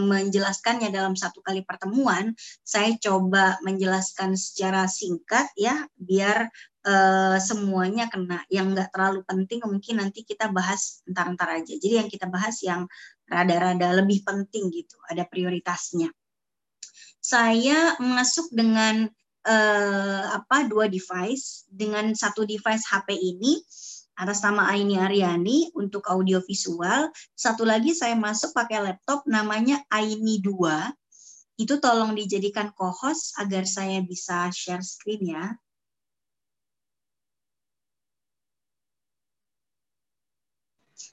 menjelaskannya dalam satu kali pertemuan, saya coba menjelaskan secara singkat ya, biar uh, semuanya kena. Yang nggak terlalu penting mungkin nanti kita bahas entar-entar aja. Jadi yang kita bahas yang rada-rada lebih penting gitu, ada prioritasnya. Saya masuk dengan uh, apa dua device, dengan satu device HP ini atas nama Aini Aryani untuk audio visual. Satu lagi saya masuk pakai laptop namanya Aini 2. Itu tolong dijadikan co-host agar saya bisa share screen ya.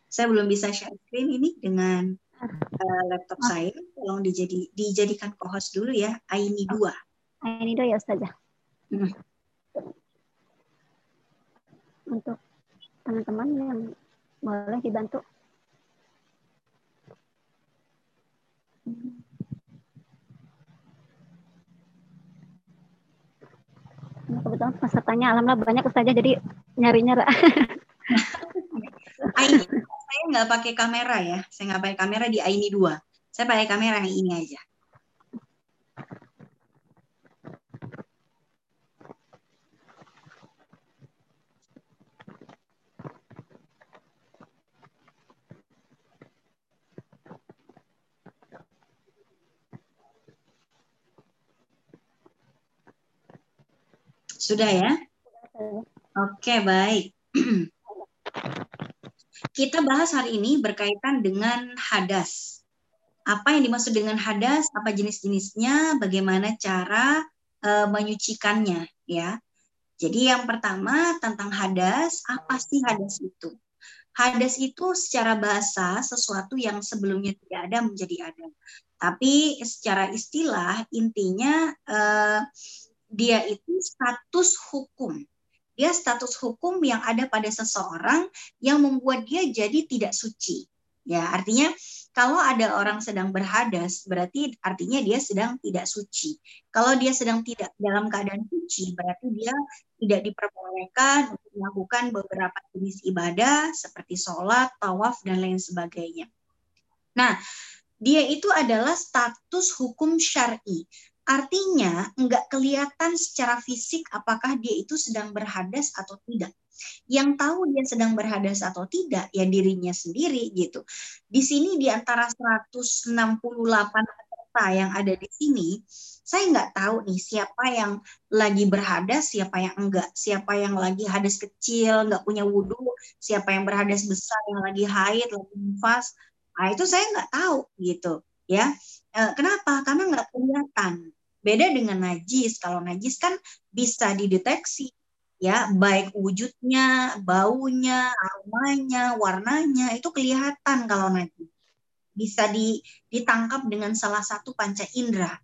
Saya belum bisa share screen ini dengan uh, laptop oh. saya. Tolong dijadi, dijadikan co-host dulu ya, Aini 2. Aini 2 ya Ustazah. Hmm. Untuk teman-teman yang boleh dibantu. Nah, kebetulan pesertanya alhamdulillah banyak saja jadi nyari-nyara. saya nggak pakai kamera ya, saya nggak pakai kamera di Aini 2. Saya pakai kamera yang ini aja. Sudah ya? Oke, baik. Kita bahas hari ini berkaitan dengan hadas. Apa yang dimaksud dengan hadas? Apa jenis-jenisnya? Bagaimana cara uh, menyucikannya? Ya. Jadi yang pertama tentang hadas, apa sih hadas itu? Hadas itu secara bahasa sesuatu yang sebelumnya tidak ada menjadi ada. Tapi secara istilah intinya uh, dia itu status hukum. Dia status hukum yang ada pada seseorang yang membuat dia jadi tidak suci. Ya, artinya kalau ada orang sedang berhadas, berarti artinya dia sedang tidak suci. Kalau dia sedang tidak dalam keadaan suci, berarti dia tidak diperbolehkan untuk melakukan beberapa jenis ibadah seperti sholat, tawaf, dan lain sebagainya. Nah, dia itu adalah status hukum syari. Artinya nggak kelihatan secara fisik apakah dia itu sedang berhadas atau tidak. Yang tahu dia sedang berhadas atau tidak ya dirinya sendiri gitu. Di sini di antara 168 peserta yang ada di sini, saya nggak tahu nih siapa yang lagi berhadas, siapa yang enggak, siapa yang lagi hadas kecil, nggak punya wudhu, siapa yang berhadas besar, yang lagi haid, lagi nifas. Nah, itu saya nggak tahu gitu ya. Eh, kenapa? Karena nggak kelihatan Beda dengan najis. Kalau najis kan bisa dideteksi ya, baik wujudnya, baunya, aromanya, warnanya itu kelihatan kalau najis. Bisa ditangkap dengan salah satu panca indera.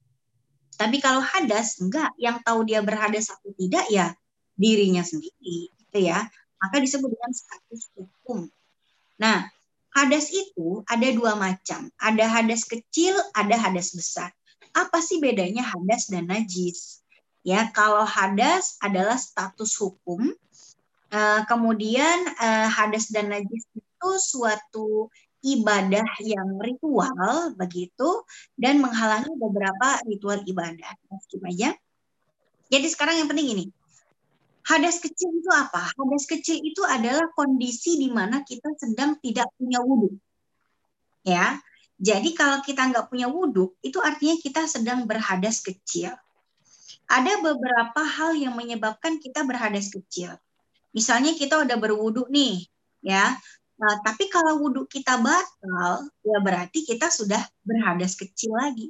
Tapi kalau hadas enggak, yang tahu dia berhadas atau tidak ya dirinya sendiri, gitu ya. Maka disebut dengan status hukum. Nah, hadas itu ada dua macam. Ada hadas kecil, ada hadas besar apa sih bedanya hadas dan najis? Ya, kalau hadas adalah status hukum, uh, kemudian uh, hadas dan najis itu suatu ibadah yang ritual begitu dan menghalangi beberapa ritual ibadah. Aja. Jadi sekarang yang penting ini. Hadas kecil itu apa? Hadas kecil itu adalah kondisi di mana kita sedang tidak punya wudhu. Ya, jadi kalau kita nggak punya wudhu, itu artinya kita sedang berhadas kecil. Ada beberapa hal yang menyebabkan kita berhadas kecil. Misalnya kita udah berwudhu nih, ya. Nah, tapi kalau wudhu kita batal, ya berarti kita sudah berhadas kecil lagi.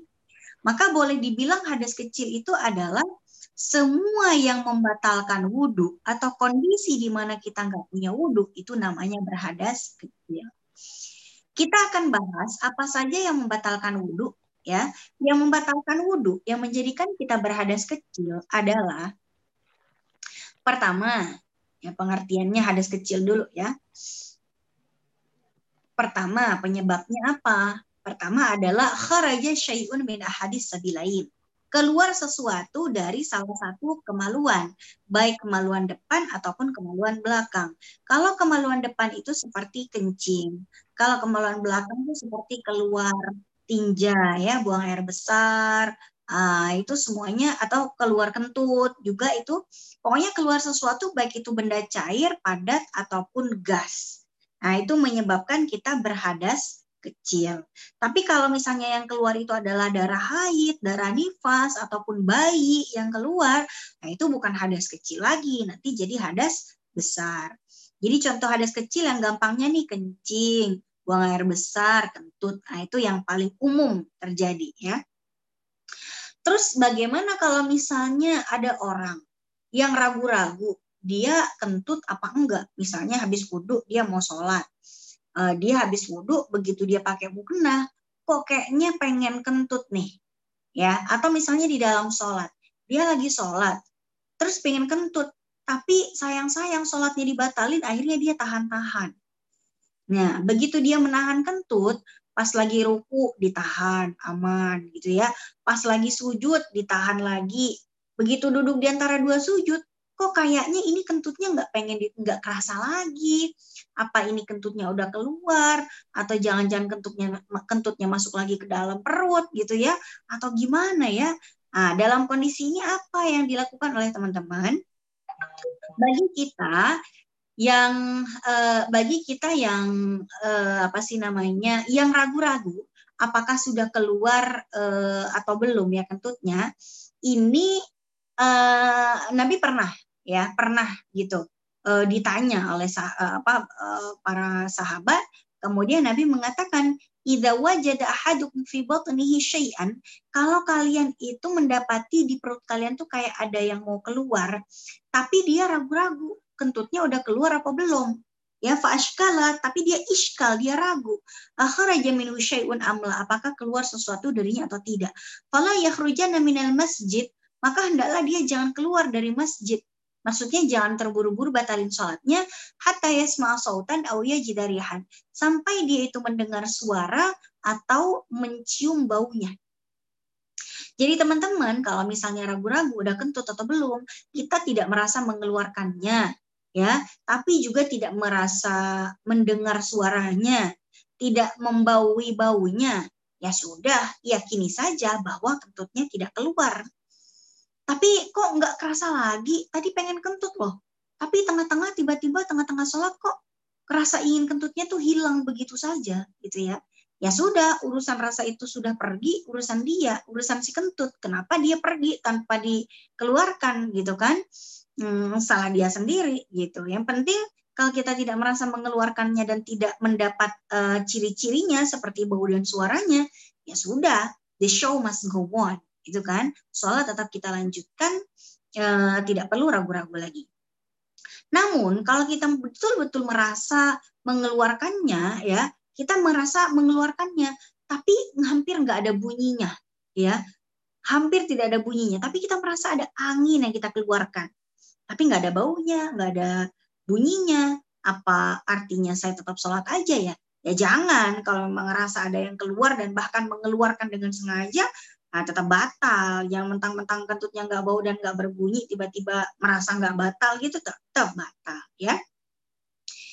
Maka boleh dibilang hadas kecil itu adalah semua yang membatalkan wudhu atau kondisi di mana kita nggak punya wudhu itu namanya berhadas kecil. Kita akan bahas apa saja yang membatalkan wudhu ya. Yang membatalkan wudhu, yang menjadikan kita berhadas kecil adalah pertama, ya pengertiannya hadas kecil dulu ya. Pertama, penyebabnya apa? Pertama adalah kharaja syai'un min ahadis sabilain keluar sesuatu dari salah satu kemaluan, baik kemaluan depan ataupun kemaluan belakang. Kalau kemaluan depan itu seperti kencing, kalau kemaluan belakang itu seperti keluar tinja ya, buang air besar, uh, itu semuanya atau keluar kentut juga itu pokoknya keluar sesuatu baik itu benda cair, padat ataupun gas. Nah, itu menyebabkan kita berhadas kecil. Tapi kalau misalnya yang keluar itu adalah darah haid, darah nifas, ataupun bayi yang keluar, nah itu bukan hadas kecil lagi, nanti jadi hadas besar. Jadi contoh hadas kecil yang gampangnya nih kencing, buang air besar, kentut. Nah, itu yang paling umum terjadi ya. Terus bagaimana kalau misalnya ada orang yang ragu-ragu, dia kentut apa enggak? Misalnya habis wudhu dia mau sholat. Uh, dia habis wudhu, begitu dia pakai mukena, kok kayaknya pengen kentut nih. ya Atau misalnya di dalam sholat, dia lagi sholat, terus pengen kentut, tapi sayang-sayang sholatnya dibatalin, akhirnya dia tahan-tahan. Nah, begitu dia menahan kentut, pas lagi ruku ditahan, aman gitu ya. Pas lagi sujud ditahan lagi. Begitu duduk di antara dua sujud, kok kayaknya ini kentutnya nggak pengen nggak kerasa lagi. Apa ini kentutnya udah keluar atau jangan-jangan kentutnya kentutnya masuk lagi ke dalam perut gitu ya? Atau gimana ya? Nah, dalam kondisi ini apa yang dilakukan oleh teman-teman? bagi kita yang uh, bagi kita yang uh, apa sih namanya yang ragu-ragu apakah sudah keluar uh, atau belum ya kentutnya ini Nabi pernah ya pernah gitu ditanya oleh sah, apa para sahabat. Kemudian Nabi mengatakan Idza wajada ahadukum fi batnihi syai'an, kalau kalian itu mendapati di perut kalian tuh kayak ada yang mau keluar, tapi dia ragu-ragu, kentutnya udah keluar apa belum? Ya fa'ashkala, tapi dia iskal, dia ragu. Akhraja minhu syai'un amla, apakah keluar sesuatu darinya atau tidak? Fala yakhrujana minal masjid, maka hendaklah dia jangan keluar dari masjid Maksudnya jangan terburu-buru batalin sholatnya hatta yasma'a sautan aw yajidarihan sampai dia itu mendengar suara atau mencium baunya. Jadi teman-teman kalau misalnya ragu-ragu udah kentut atau belum, kita tidak merasa mengeluarkannya ya, tapi juga tidak merasa mendengar suaranya, tidak membaui baunya. Ya sudah, yakini saja bahwa kentutnya tidak keluar. Tapi kok nggak kerasa lagi? Tadi pengen kentut loh. Tapi tengah-tengah tiba-tiba tengah-tengah sholat kok kerasa ingin kentutnya tuh hilang begitu saja gitu ya. Ya sudah urusan rasa itu sudah pergi urusan dia urusan si kentut. Kenapa dia pergi tanpa dikeluarkan gitu kan hmm, salah dia sendiri gitu. Yang penting kalau kita tidak merasa mengeluarkannya dan tidak mendapat uh, ciri-cirinya seperti bau dan suaranya ya sudah the show must go on itu kan? Sholat tetap kita lanjutkan e, tidak perlu ragu-ragu lagi. Namun kalau kita betul-betul merasa mengeluarkannya ya kita merasa mengeluarkannya tapi hampir nggak ada bunyinya ya. Hampir tidak ada bunyinya tapi kita merasa ada angin yang kita keluarkan tapi nggak ada baunya nggak ada bunyinya apa artinya saya tetap sholat aja ya ya jangan kalau memang ngerasa ada yang keluar dan bahkan mengeluarkan dengan sengaja nah, tetap batal. Yang mentang-mentang kentutnya nggak bau dan nggak berbunyi, tiba-tiba merasa nggak batal gitu, tetap batal. Ya.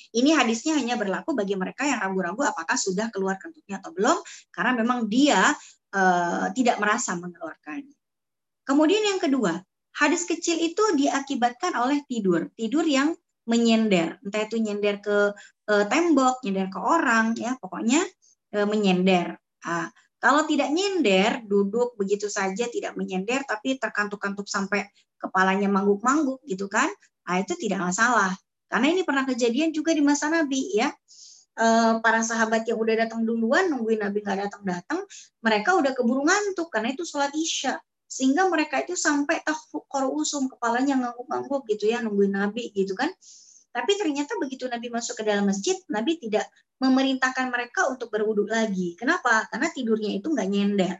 Ini hadisnya hanya berlaku bagi mereka yang ragu-ragu apakah sudah keluar kentutnya atau belum, karena memang dia uh, tidak merasa mengeluarkannya. Kemudian yang kedua, hadis kecil itu diakibatkan oleh tidur, tidur yang menyender, entah itu nyender ke uh, tembok, nyender ke orang, ya pokoknya uh, menyender. Uh, kalau tidak nyender, duduk begitu saja tidak menyender tapi terkantuk-kantuk sampai kepalanya mangguk-mangguk gitu kan, nah, itu tidak masalah. Karena ini pernah kejadian juga di masa Nabi ya. E, para sahabat yang udah datang duluan nungguin Nabi nggak datang-datang, mereka udah keburu ngantuk karena itu sholat isya. Sehingga mereka itu sampai tahfukor usum kepalanya ngangguk-ngangguk gitu ya nungguin Nabi gitu kan. Tapi ternyata begitu Nabi masuk ke dalam masjid, Nabi tidak memerintahkan mereka untuk berwudhu lagi. Kenapa? Karena tidurnya itu nggak nyender.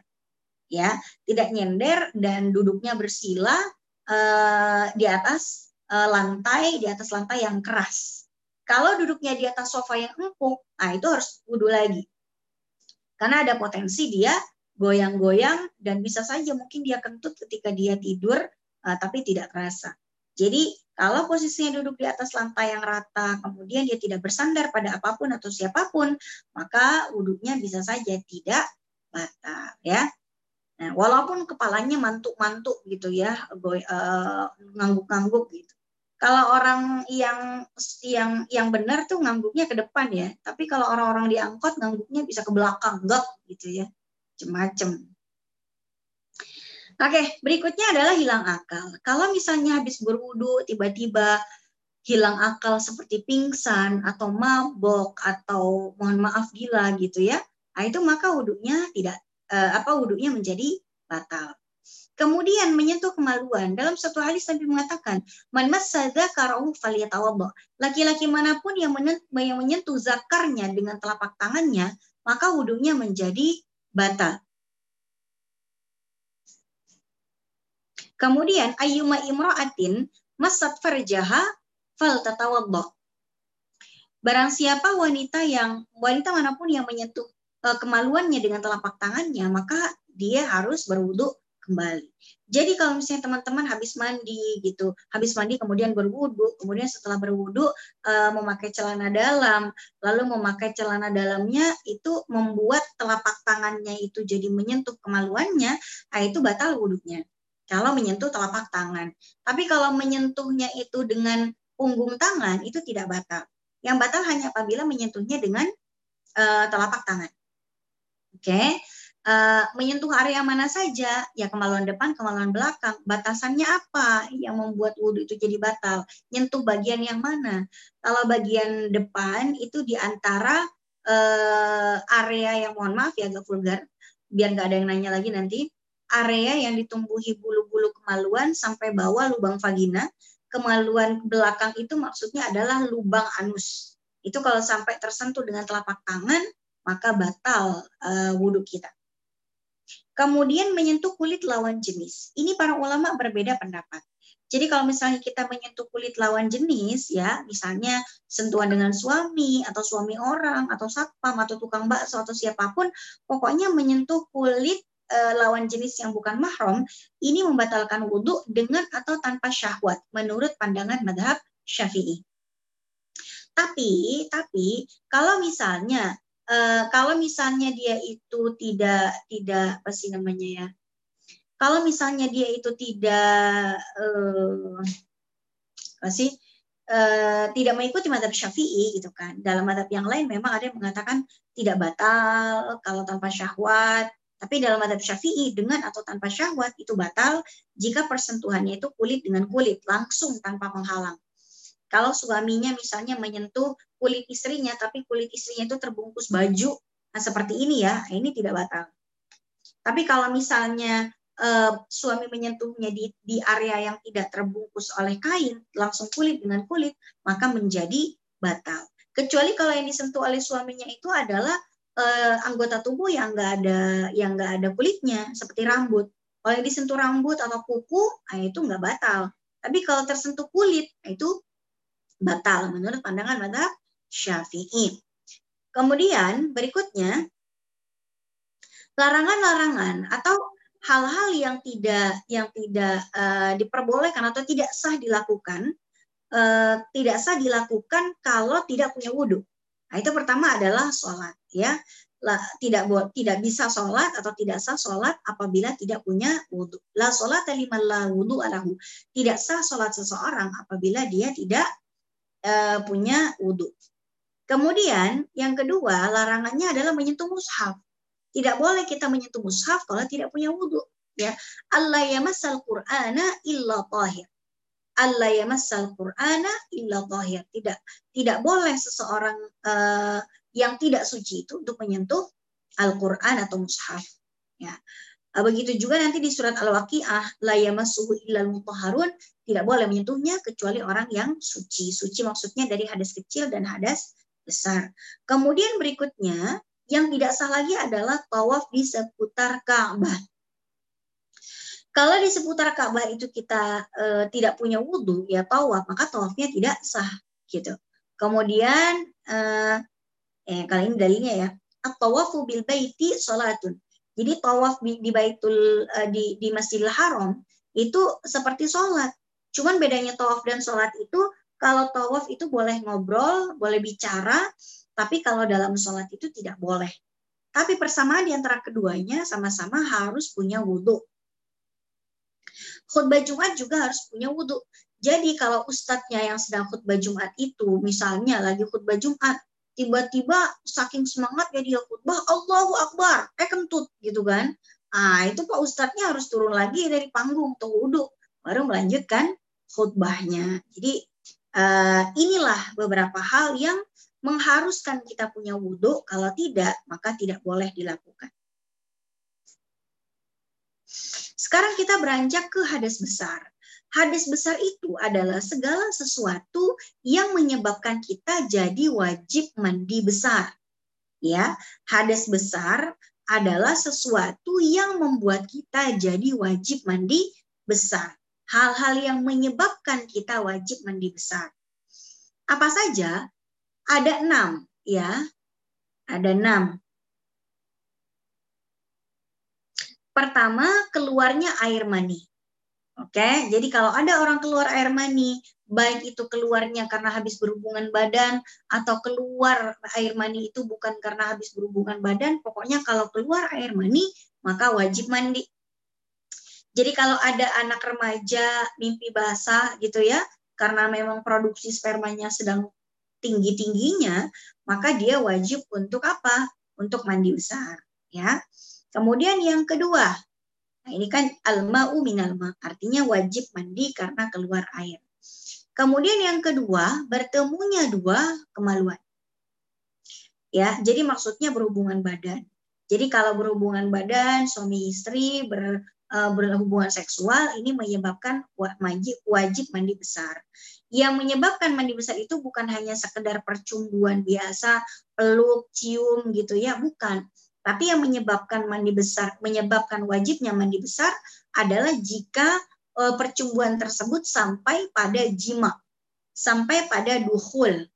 Ya, tidak nyender dan duduknya bersila uh, di atas uh, lantai, di atas lantai yang keras. Kalau duduknya di atas sofa yang empuk, nah itu harus wudhu lagi. Karena ada potensi dia goyang-goyang dan bisa saja mungkin dia kentut ketika dia tidur, uh, tapi tidak terasa. Jadi kalau posisinya duduk di atas lantai yang rata, kemudian dia tidak bersandar pada apa pun atau siapa pun, maka wudhunya bisa saja tidak batal ya. Nah, walaupun kepalanya mantuk-mantuk gitu ya, uh, ngangguk-ngangguk gitu. Kalau orang yang yang yang benar tuh ngangguknya ke depan ya, tapi kalau orang-orang diangkut ngangguknya bisa ke belakang, enggak gitu ya. Macem-macem. Oke, berikutnya adalah hilang akal. Kalau misalnya habis berwudu tiba-tiba hilang akal seperti pingsan atau mabok atau mohon maaf gila gitu ya, nah itu maka wudhunya tidak uh, apa wudhunya menjadi batal. Kemudian menyentuh kemaluan. Dalam satu hadis Nabi mengatakan, "Man masadza karahu falyatawadda." Laki-laki mana pun yang menyentuh zakarnya dengan telapak tangannya, maka wudhunya menjadi batal. Kemudian ayyuma imra'atin masat farjaha fal tatawadda. Barang siapa wanita yang wanita mana pun yang menyentuh uh, kemaluannya dengan telapak tangannya, maka dia harus berwudu kembali. Jadi kalau misalnya teman-teman habis mandi gitu, habis mandi kemudian berwudu, kemudian setelah berwudu uh, memakai celana dalam, lalu memakai celana dalamnya itu membuat telapak tangannya itu jadi menyentuh kemaluannya, nah itu batal wudhunya. Kalau menyentuh telapak tangan. Tapi kalau menyentuhnya itu dengan punggung tangan itu tidak batal. Yang batal hanya apabila menyentuhnya dengan uh, telapak tangan. Oke, okay. Uh, menyentuh area mana saja, ya kemaluan depan, kemaluan belakang. Batasannya apa yang membuat wudhu itu jadi batal? Nyentuh bagian yang mana? Kalau bagian depan itu di antara uh, area yang mohon maaf ya agak vulgar, biar nggak ada yang nanya lagi nanti. Area yang ditumbuhi bulu-bulu kemaluan sampai bawah lubang vagina. Kemaluan belakang itu maksudnya adalah lubang anus. Itu kalau sampai tersentuh dengan telapak tangan, maka batal uh, wudhu kita. Kemudian menyentuh kulit lawan jenis. Ini para ulama berbeda pendapat. Jadi kalau misalnya kita menyentuh kulit lawan jenis ya, misalnya sentuhan dengan suami atau suami orang atau satpam atau tukang bakso atau siapa pun, pokoknya menyentuh kulit e, lawan jenis yang bukan mahram, ini membatalkan wudhu dengan atau tanpa syahwat menurut pandangan madhab syafi'i. Tapi, tapi kalau misalnya uh, kalau misalnya dia itu tidak tidak apa sih namanya ya? Kalau misalnya dia itu tidak uh, apa sih? Uh, tidak mengikuti madhab syafi'i gitu kan. Dalam madhab yang lain memang ada yang mengatakan tidak batal kalau tanpa syahwat. Tapi dalam madhab syafi'i dengan atau tanpa syahwat itu batal jika persentuhannya itu kulit dengan kulit langsung tanpa penghalang. Kalau suaminya misalnya menyentuh kulit istrinya, tapi kulit istrinya itu terbungkus baju, nah seperti ini ya, ini tidak batal. Tapi kalau misalnya uh, suami menyentuhnya di, di area yang tidak terbungkus oleh kain, langsung kulit dengan kulit, maka menjadi batal. Kecuali kalau yang disentuh oleh suaminya itu adalah uh, anggota tubuh yang enggak ada yang enggak ada kulitnya, seperti rambut. Kalau yang disentuh rambut atau kuku, nah itu enggak batal. Tapi kalau tersentuh kulit, nah itu batal menurut pandangan madhab syafi'i. Kemudian berikutnya, larangan-larangan atau hal-hal yang tidak yang tidak uh, diperbolehkan atau tidak sah dilakukan, uh, tidak sah dilakukan kalau tidak punya wudhu. Nah, itu pertama adalah sholat, ya. Tidak tidak bisa sholat atau tidak sah sholat apabila tidak punya wudhu. La sholat lima la wudhu alahu. Tidak sah sholat seseorang apabila dia tidak uh, punya wudhu. Kemudian yang kedua larangannya adalah menyentuh mushaf. Tidak boleh kita menyentuh mushaf kalau tidak punya wudhu. Ya, Allah yamassal Qur'ana illa tahir. Allah yamassal Qur'ana illa tahir. Tidak tidak boleh seseorang uh, yang tidak suci itu untuk menyentuh Al-Qur'an atau mushaf. Ya. Eh, begitu juga nanti di surat Al-Waqiah, la yamassuhu illal mutahharun, tidak boleh menyentuhnya kecuali orang yang suci. Suci maksudnya dari hadas kecil dan hadas besar. Kemudian berikutnya, yang tidak sah lagi adalah tawaf di seputar Ka'bah. Kalau di seputar Ka'bah itu kita e, tidak punya wudhu, ya tawaf, maka tawafnya tidak sah. gitu. Kemudian, e, eh, kali ini dalilnya ya, at-tawafu bil baiti salatun. Jadi tawaf di, Baitul uh, di di Masjidil Haram itu seperti sholat. Cuman bedanya tawaf dan sholat itu kalau tawaf itu boleh ngobrol, boleh bicara, tapi kalau dalam sholat itu tidak boleh. Tapi persamaan di antara keduanya sama-sama harus punya wudhu. Khutbah Jumat juga harus punya wudhu. Jadi kalau ustadznya yang sedang khutbah Jumat itu, misalnya lagi khutbah Jumat, tiba-tiba saking semangat ya dia khutbah Allahu Akbar, eh kentut gitu kan. Ah itu Pak Ustadznya harus turun lagi dari panggung tuh wudhu, baru melanjutkan khutbahnya. Jadi uh, inilah beberapa hal yang mengharuskan kita punya wudhu, kalau tidak maka tidak boleh dilakukan. Sekarang kita beranjak ke hadas besar. Hadas besar itu adalah segala sesuatu yang menyebabkan kita jadi wajib mandi besar. Ya, hadas besar adalah sesuatu yang membuat kita jadi wajib mandi besar. Hal-hal yang menyebabkan kita wajib mandi besar. Apa saja? Ada enam, ya. Ada enam. Pertama, keluarnya air mani. Oke, jadi kalau ada orang keluar air mani, baik itu keluarnya karena habis berhubungan badan atau keluar air mani itu bukan karena habis berhubungan badan, pokoknya kalau keluar air mani maka wajib mandi. Jadi kalau ada anak remaja mimpi basah gitu ya, karena memang produksi spermanya sedang tinggi-tingginya, maka dia wajib untuk apa? Untuk mandi besar, ya. Kemudian yang kedua, nah ini kan al-ma'u minal ma, artinya wajib mandi karena keluar air. Kemudian yang kedua, bertemunya dua kemaluan. Ya, jadi maksudnya berhubungan badan. Jadi kalau berhubungan badan suami istri ber, berhubungan seksual ini menyebabkan wajib mandi besar. Yang menyebabkan mandi besar itu bukan hanya sekedar percumbuan biasa, peluk, cium gitu ya, bukan. Tapi yang menyebabkan mandi besar, menyebabkan wajibnya mandi besar adalah jika e, percumbuan tersebut sampai pada jima, sampai pada duhul.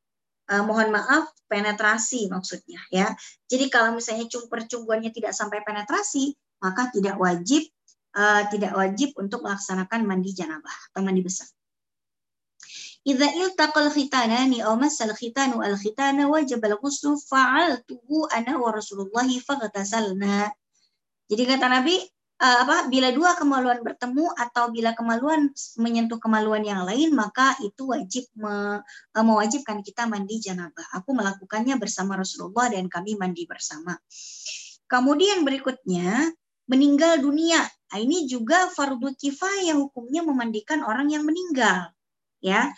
E, mohon maaf, penetrasi maksudnya ya. Jadi kalau misalnya percumbuannya tidak sampai penetrasi, maka tidak wajib uh, tidak wajib untuk melaksanakan mandi janabah atau mandi besar. Idza iltaqal khitanani aw massal khitanu al khitana wajib al ghusl fa'altuhu ana wa Rasulullah faghtasalna. Jadi kata Nabi uh, apa bila dua kemaluan bertemu atau bila kemaluan menyentuh kemaluan yang lain maka itu wajib me, uh, mewajibkan kita mandi janabah. Aku melakukannya bersama Rasulullah dan kami mandi bersama. Kemudian berikutnya meninggal dunia Nah, ini juga fardu kifayah hukumnya memandikan orang yang meninggal. Ya,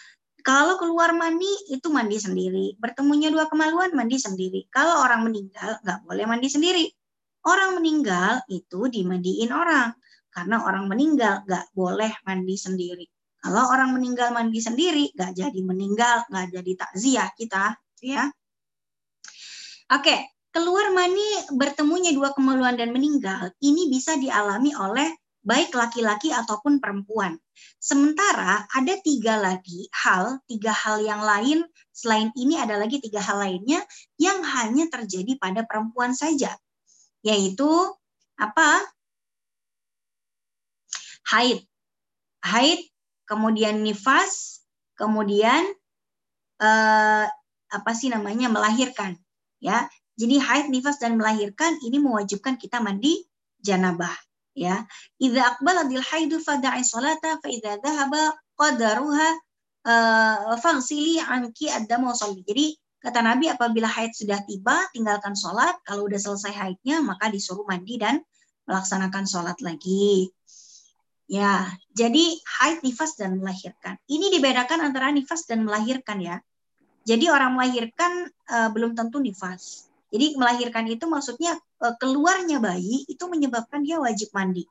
kalau keluar mandi itu mandi sendiri. Bertemunya dua kemaluan mandi sendiri. Kalau orang meninggal nggak boleh mandi sendiri. Orang meninggal itu dimandiin orang. Karena orang meninggal nggak boleh mandi sendiri. Kalau orang meninggal mandi sendiri nggak jadi meninggal, nggak jadi takziah kita, ya. Oke, keluar mani bertemunya dua kemaluan dan meninggal ini bisa dialami oleh baik laki-laki ataupun perempuan. Sementara ada tiga lagi hal, tiga hal yang lain selain ini ada lagi tiga hal lainnya yang hanya terjadi pada perempuan saja, yaitu apa? Haid, haid, kemudian nifas, kemudian eh, apa sih namanya melahirkan, ya. Jadi haid, nifas dan melahirkan ini mewajibkan kita mandi janabah ya. Idza aqbaladil haidu fada'i salata fa idza dhahaba qadaruha uh, fangsili anki ad-dam jadi kata Nabi apabila haid sudah tiba tinggalkan sholat. Kalau udah selesai haidnya maka disuruh mandi dan melaksanakan sholat lagi. Ya jadi haid nifas dan melahirkan. Ini dibedakan antara nifas dan melahirkan ya. Jadi orang melahirkan uh, belum tentu nifas jadi melahirkan itu maksudnya eh, keluarnya bayi itu menyebabkan dia wajib mandi.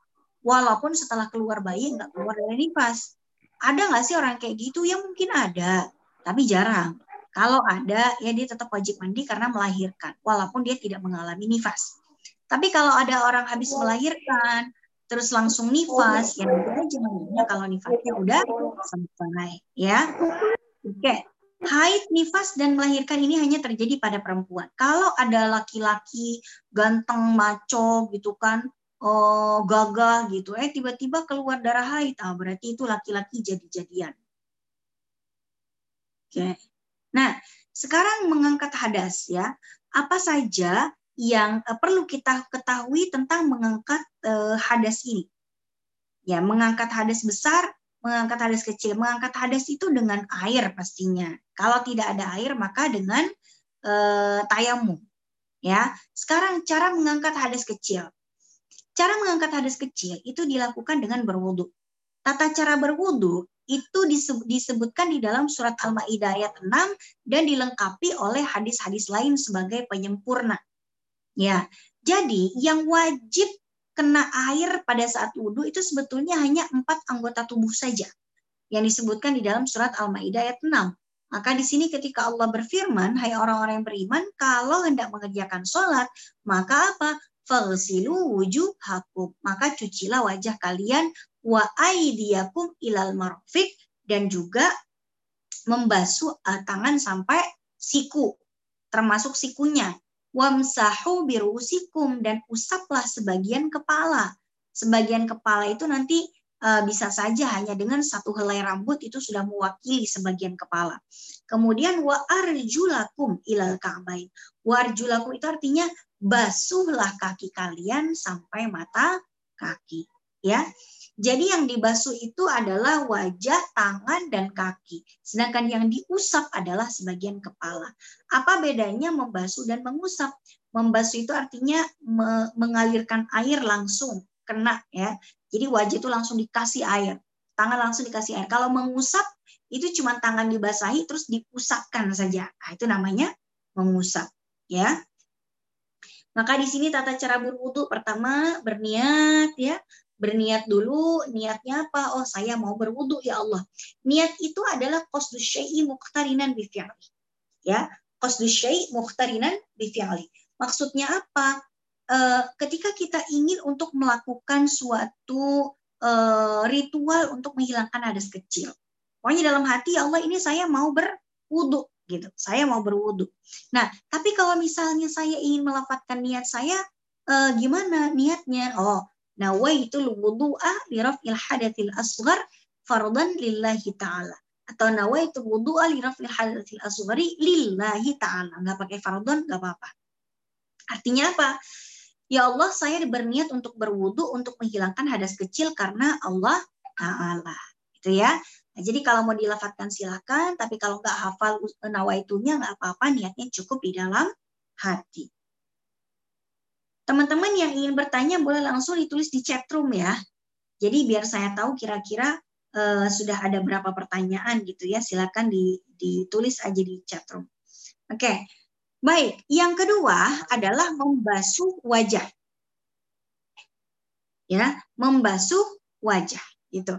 Walaupun setelah keluar bayi nggak keluar dari nifas. Ada nggak sih orang kayak gitu? Ya mungkin ada, tapi jarang. Kalau ada, ya dia tetap wajib mandi karena melahirkan, walaupun dia tidak mengalami nifas. Tapi kalau ada orang habis melahirkan, terus langsung nifas, ya nanti aja mandinya kalau nifasnya udah selesai, ya. Oke, haid, nifas, dan melahirkan ini hanya terjadi pada perempuan. Kalau ada laki-laki ganteng, maco gitu kan, oh, gagah gitu, eh tiba-tiba keluar darah haid, ah, berarti itu laki-laki jadi-jadian. Oke. Nah, sekarang mengangkat hadas ya. Apa saja yang uh, perlu kita ketahui tentang mengangkat uh, hadas ini. Ya, mengangkat hadas besar, mengangkat hadas kecil. Mengangkat hadas itu dengan air pastinya. Kalau tidak ada air maka dengan uh, tayamu. Ya, sekarang cara mengangkat hadas kecil. Cara mengangkat hadas kecil itu dilakukan dengan berwudu. Tata cara berwudu itu disebutkan di dalam surat Al-Maidah ayat 6 dan dilengkapi oleh hadis-hadis lain sebagai penyempurna. Ya, jadi yang wajib kena air pada saat wudhu itu sebetulnya hanya empat anggota tubuh saja yang disebutkan di dalam surat Al-Maidah ayat 6. Maka di sini ketika Allah berfirman, hai orang-orang yang beriman, kalau hendak mengerjakan sholat, maka apa? Fagsilu wujuhakum. Maka cucilah wajah kalian wa aidiyakum ilal marfiq dan juga membasuh eh, tangan sampai siku termasuk sikunya wamsahu birusikum dan usaplah sebagian kepala. Sebagian kepala itu nanti uh, bisa saja hanya dengan satu helai rambut itu sudah mewakili sebagian kepala. Kemudian wa arjulakum ilal ka'bain. Wa itu artinya basuhlah kaki kalian sampai mata kaki, ya. Jadi yang dibasuh itu adalah wajah, tangan, dan kaki. Sedangkan yang diusap adalah sebagian kepala. Apa bedanya membasuh dan mengusap? Membasuh itu artinya me mengalirkan air langsung, kena ya. Jadi wajah itu langsung dikasih air, tangan langsung dikasih air. Kalau mengusap itu cuma tangan dibasahi terus diusapkan saja. Nah, itu namanya mengusap ya. Maka di sini tata cara berwudu pertama berniat ya, berniat dulu niatnya apa? Oh saya mau berwudu ya Allah. Niat itu adalah qasdu syai'i muqtarinan bi ya qasdu syai' muqtarinan bi maksudnya apa? E, ketika kita ingin untuk melakukan suatu e, ritual untuk menghilangkan hadas kecil. Pokoknya dalam hati ya Allah ini saya mau berwudu gitu. Saya mau berwudu. Nah tapi kalau misalnya saya ingin melafatkan niat saya e, gimana niatnya? Oh nawaitul wudu'a li raf'il hadatil asghar fardan lillahi ta'ala. Atau nawaitul wudu'a li raf'il hadatil asghari lillahi ta'ala. Nggak pakai fardon nggak apa-apa. Artinya apa? Ya Allah saya berniat untuk berwudu untuk menghilangkan hadas kecil karena Allah Ta'ala. Itu ya. Nah, jadi kalau mau dilafatkan silakan, tapi kalau nggak hafal nawaitunya nggak apa-apa, niatnya cukup di dalam hati. Teman-teman yang ingin bertanya boleh langsung ditulis di chat room ya. Jadi biar saya tahu kira-kira uh, sudah ada berapa pertanyaan gitu ya. Silakan ditulis aja di chat room. Oke. Okay. Baik, yang kedua adalah membasuh wajah. Ya, membasuh wajah gitu.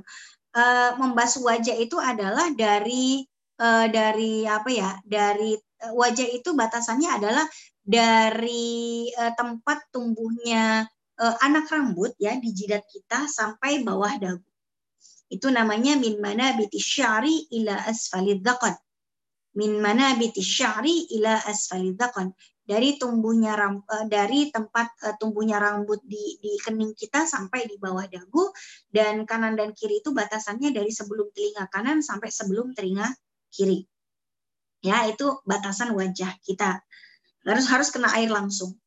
Uh, membasuh wajah itu adalah dari uh, dari apa ya? Dari wajah itu batasannya adalah dari uh, tempat tumbuhnya uh, anak rambut ya di jidat kita sampai bawah dagu. Itu namanya min mana syari ila asfalid dhaqan. Min mana syari ila asfalid dhaqan. Dari tumbuhnya uh, dari tempat uh, tumbuhnya rambut di, di kening kita sampai di bawah dagu dan kanan dan kiri itu batasannya dari sebelum telinga kanan sampai sebelum telinga kiri. Ya, itu batasan wajah kita. Harus harus kena air langsung.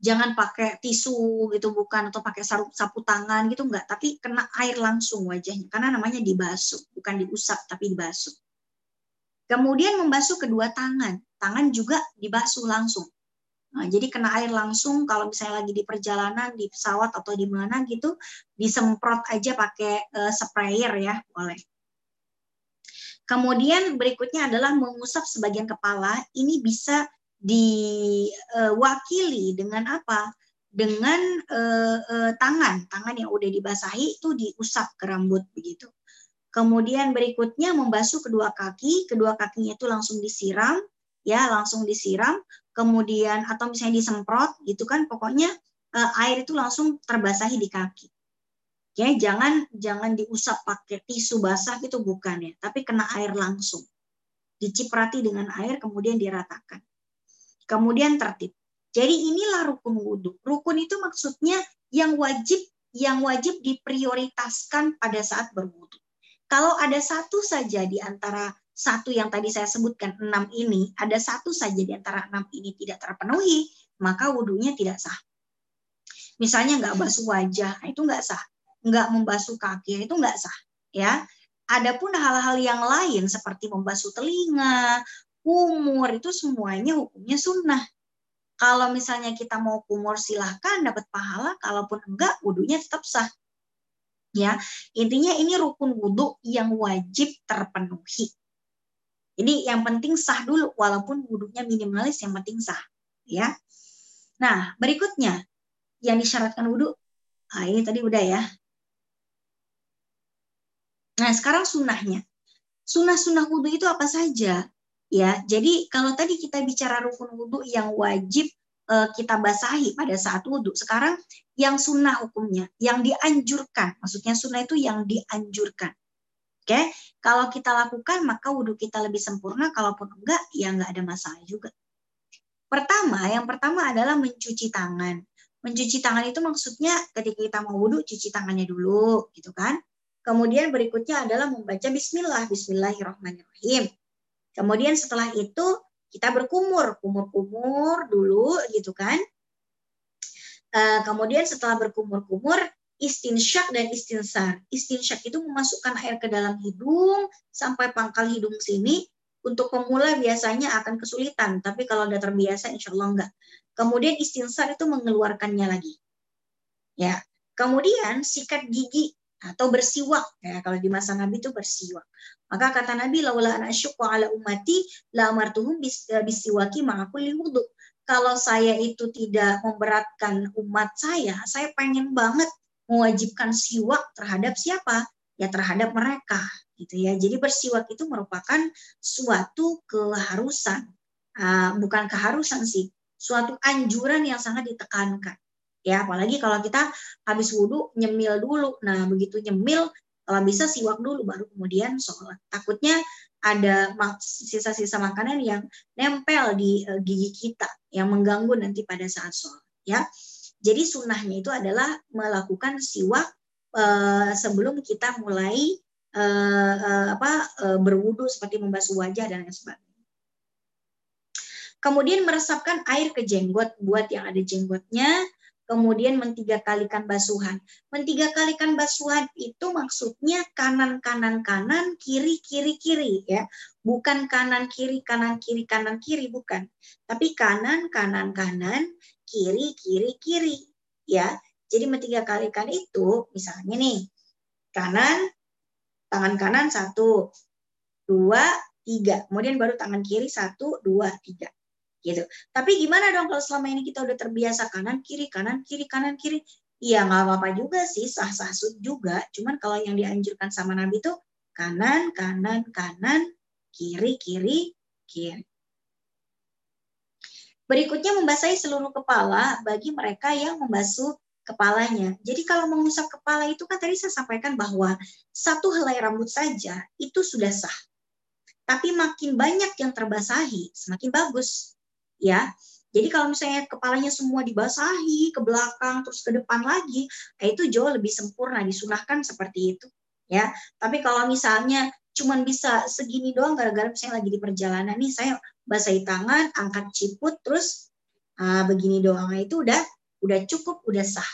Jangan pakai tisu gitu bukan atau pakai sapu, sapu tangan gitu enggak. Tapi kena air langsung wajahnya karena namanya dibasuh bukan diusap tapi dibasuh. Kemudian membasuh kedua tangan. Tangan juga dibasuh langsung. Nah, jadi kena air langsung kalau misalnya lagi di perjalanan di pesawat atau di mana gitu disemprot aja pakai uh, sprayer ya boleh kemudian berikutnya adalah mengusap sebagian kepala ini bisa diwakili dengan apa? Dengan uh, uh, tangan, tangan yang udah dibasahi itu diusap ke rambut begitu. Kemudian berikutnya membasuh kedua kaki, kedua kakinya itu langsung disiram, ya langsung disiram. Kemudian atau misalnya disemprot gitu kan, pokoknya uh, air itu langsung terbasahi di kaki. Ya, jangan jangan diusap pakai tisu basah gitu bukan ya, tapi kena air langsung. Diciprati dengan air kemudian diratakan kemudian tertib. Jadi inilah rukun wudhu. Rukun itu maksudnya yang wajib yang wajib diprioritaskan pada saat berwudhu. Kalau ada satu saja di antara satu yang tadi saya sebutkan enam ini, ada satu saja di antara enam ini tidak terpenuhi, maka wudhunya tidak sah. Misalnya nggak basuh wajah, nah itu nggak sah. Nggak membasuh kaki, itu nggak sah. Ya, Adapun hal-hal yang lain seperti membasuh telinga, kumur itu semuanya hukumnya sunnah. Kalau misalnya kita mau kumur silahkan dapat pahala, kalaupun enggak wudhunya tetap sah. Ya, intinya ini rukun wudhu yang wajib terpenuhi. Jadi yang penting sah dulu, walaupun wudhunya minimalis, yang penting sah. Ya. Nah, berikutnya yang disyaratkan wudhu, nah ini tadi udah ya, Nah, sekarang sunnahnya. Sunnah-sunnah wudhu itu apa saja? Ya, jadi kalau tadi kita bicara rukun wudhu yang wajib uh, kita basahi pada saat wudhu, sekarang yang sunnah hukumnya, yang dianjurkan. Maksudnya sunnah itu yang dianjurkan. Oke, okay? kalau kita lakukan maka wudhu kita lebih sempurna. Kalaupun enggak, ya enggak ada masalah juga. Pertama, yang pertama adalah mencuci tangan. Mencuci tangan itu maksudnya ketika kita mau wudhu, cuci tangannya dulu, gitu kan? Kemudian berikutnya adalah membaca bismillah, bismillahirrahmanirrahim. Kemudian setelah itu kita berkumur, kumur-kumur dulu gitu kan. Uh, kemudian setelah berkumur-kumur, istinsyak dan istinsar. Istinsyak itu memasukkan air ke dalam hidung sampai pangkal hidung sini. Untuk pemula biasanya akan kesulitan, tapi kalau udah terbiasa insya Allah enggak. Kemudian istinsar itu mengeluarkannya lagi. Ya, kemudian sikat gigi atau bersiwak. Ya kalau di masa Nabi itu bersiwak. Maka kata Nabi laula an ala ummati la amartuhum eh, bisiwaki kulli wudu. Kalau saya itu tidak memberatkan umat saya saya pengen banget mewajibkan siwak terhadap siapa? Ya terhadap mereka gitu ya. Jadi bersiwak itu merupakan suatu keharusan. Uh, bukan keharusan sih suatu anjuran yang sangat ditekankan ya apalagi kalau kita habis wudhu nyemil dulu. Nah begitu nyemil kalau bisa siwak dulu baru kemudian sholat. Takutnya ada sisa-sisa makanan yang nempel di uh, gigi kita yang mengganggu nanti pada saat sholat ya. Jadi sunnahnya itu adalah melakukan siwak uh, sebelum kita mulai uh, uh, apa uh, berwudu seperti membasuh wajah dan lain sebagainya. Kemudian meresapkan air ke jenggot. Buat yang ada jenggotnya kemudian mentiga kalikan basuhan. Mentiga kalikan basuhan itu maksudnya kanan kanan kanan, kiri kiri kiri ya. Bukan kanan kiri kanan kiri kanan kiri bukan. Tapi kanan kanan kanan, kiri kiri kiri ya. Jadi mentiga kalikan itu misalnya nih kanan tangan kanan satu, dua, tiga. Kemudian baru tangan kiri satu, dua, tiga gitu. Tapi gimana dong kalau selama ini kita udah terbiasa kanan kiri kanan kiri kanan kiri? Iya nggak apa-apa juga sih sah-sah juga. Cuman kalau yang dianjurkan sama Nabi itu kanan kanan kanan kiri kiri kiri. Berikutnya membasahi seluruh kepala bagi mereka yang membasuh kepalanya. Jadi kalau mengusap kepala itu kan tadi saya sampaikan bahwa satu helai rambut saja itu sudah sah. Tapi makin banyak yang terbasahi, semakin bagus ya. Jadi kalau misalnya kepalanya semua dibasahi ke belakang terus ke depan lagi, nah itu jauh lebih sempurna disunahkan seperti itu ya. Tapi kalau misalnya cuman bisa segini doang gara-gara misalnya lagi di perjalanan nih saya basahi tangan, angkat ciput terus uh, begini doang nah, itu udah udah cukup, udah sah.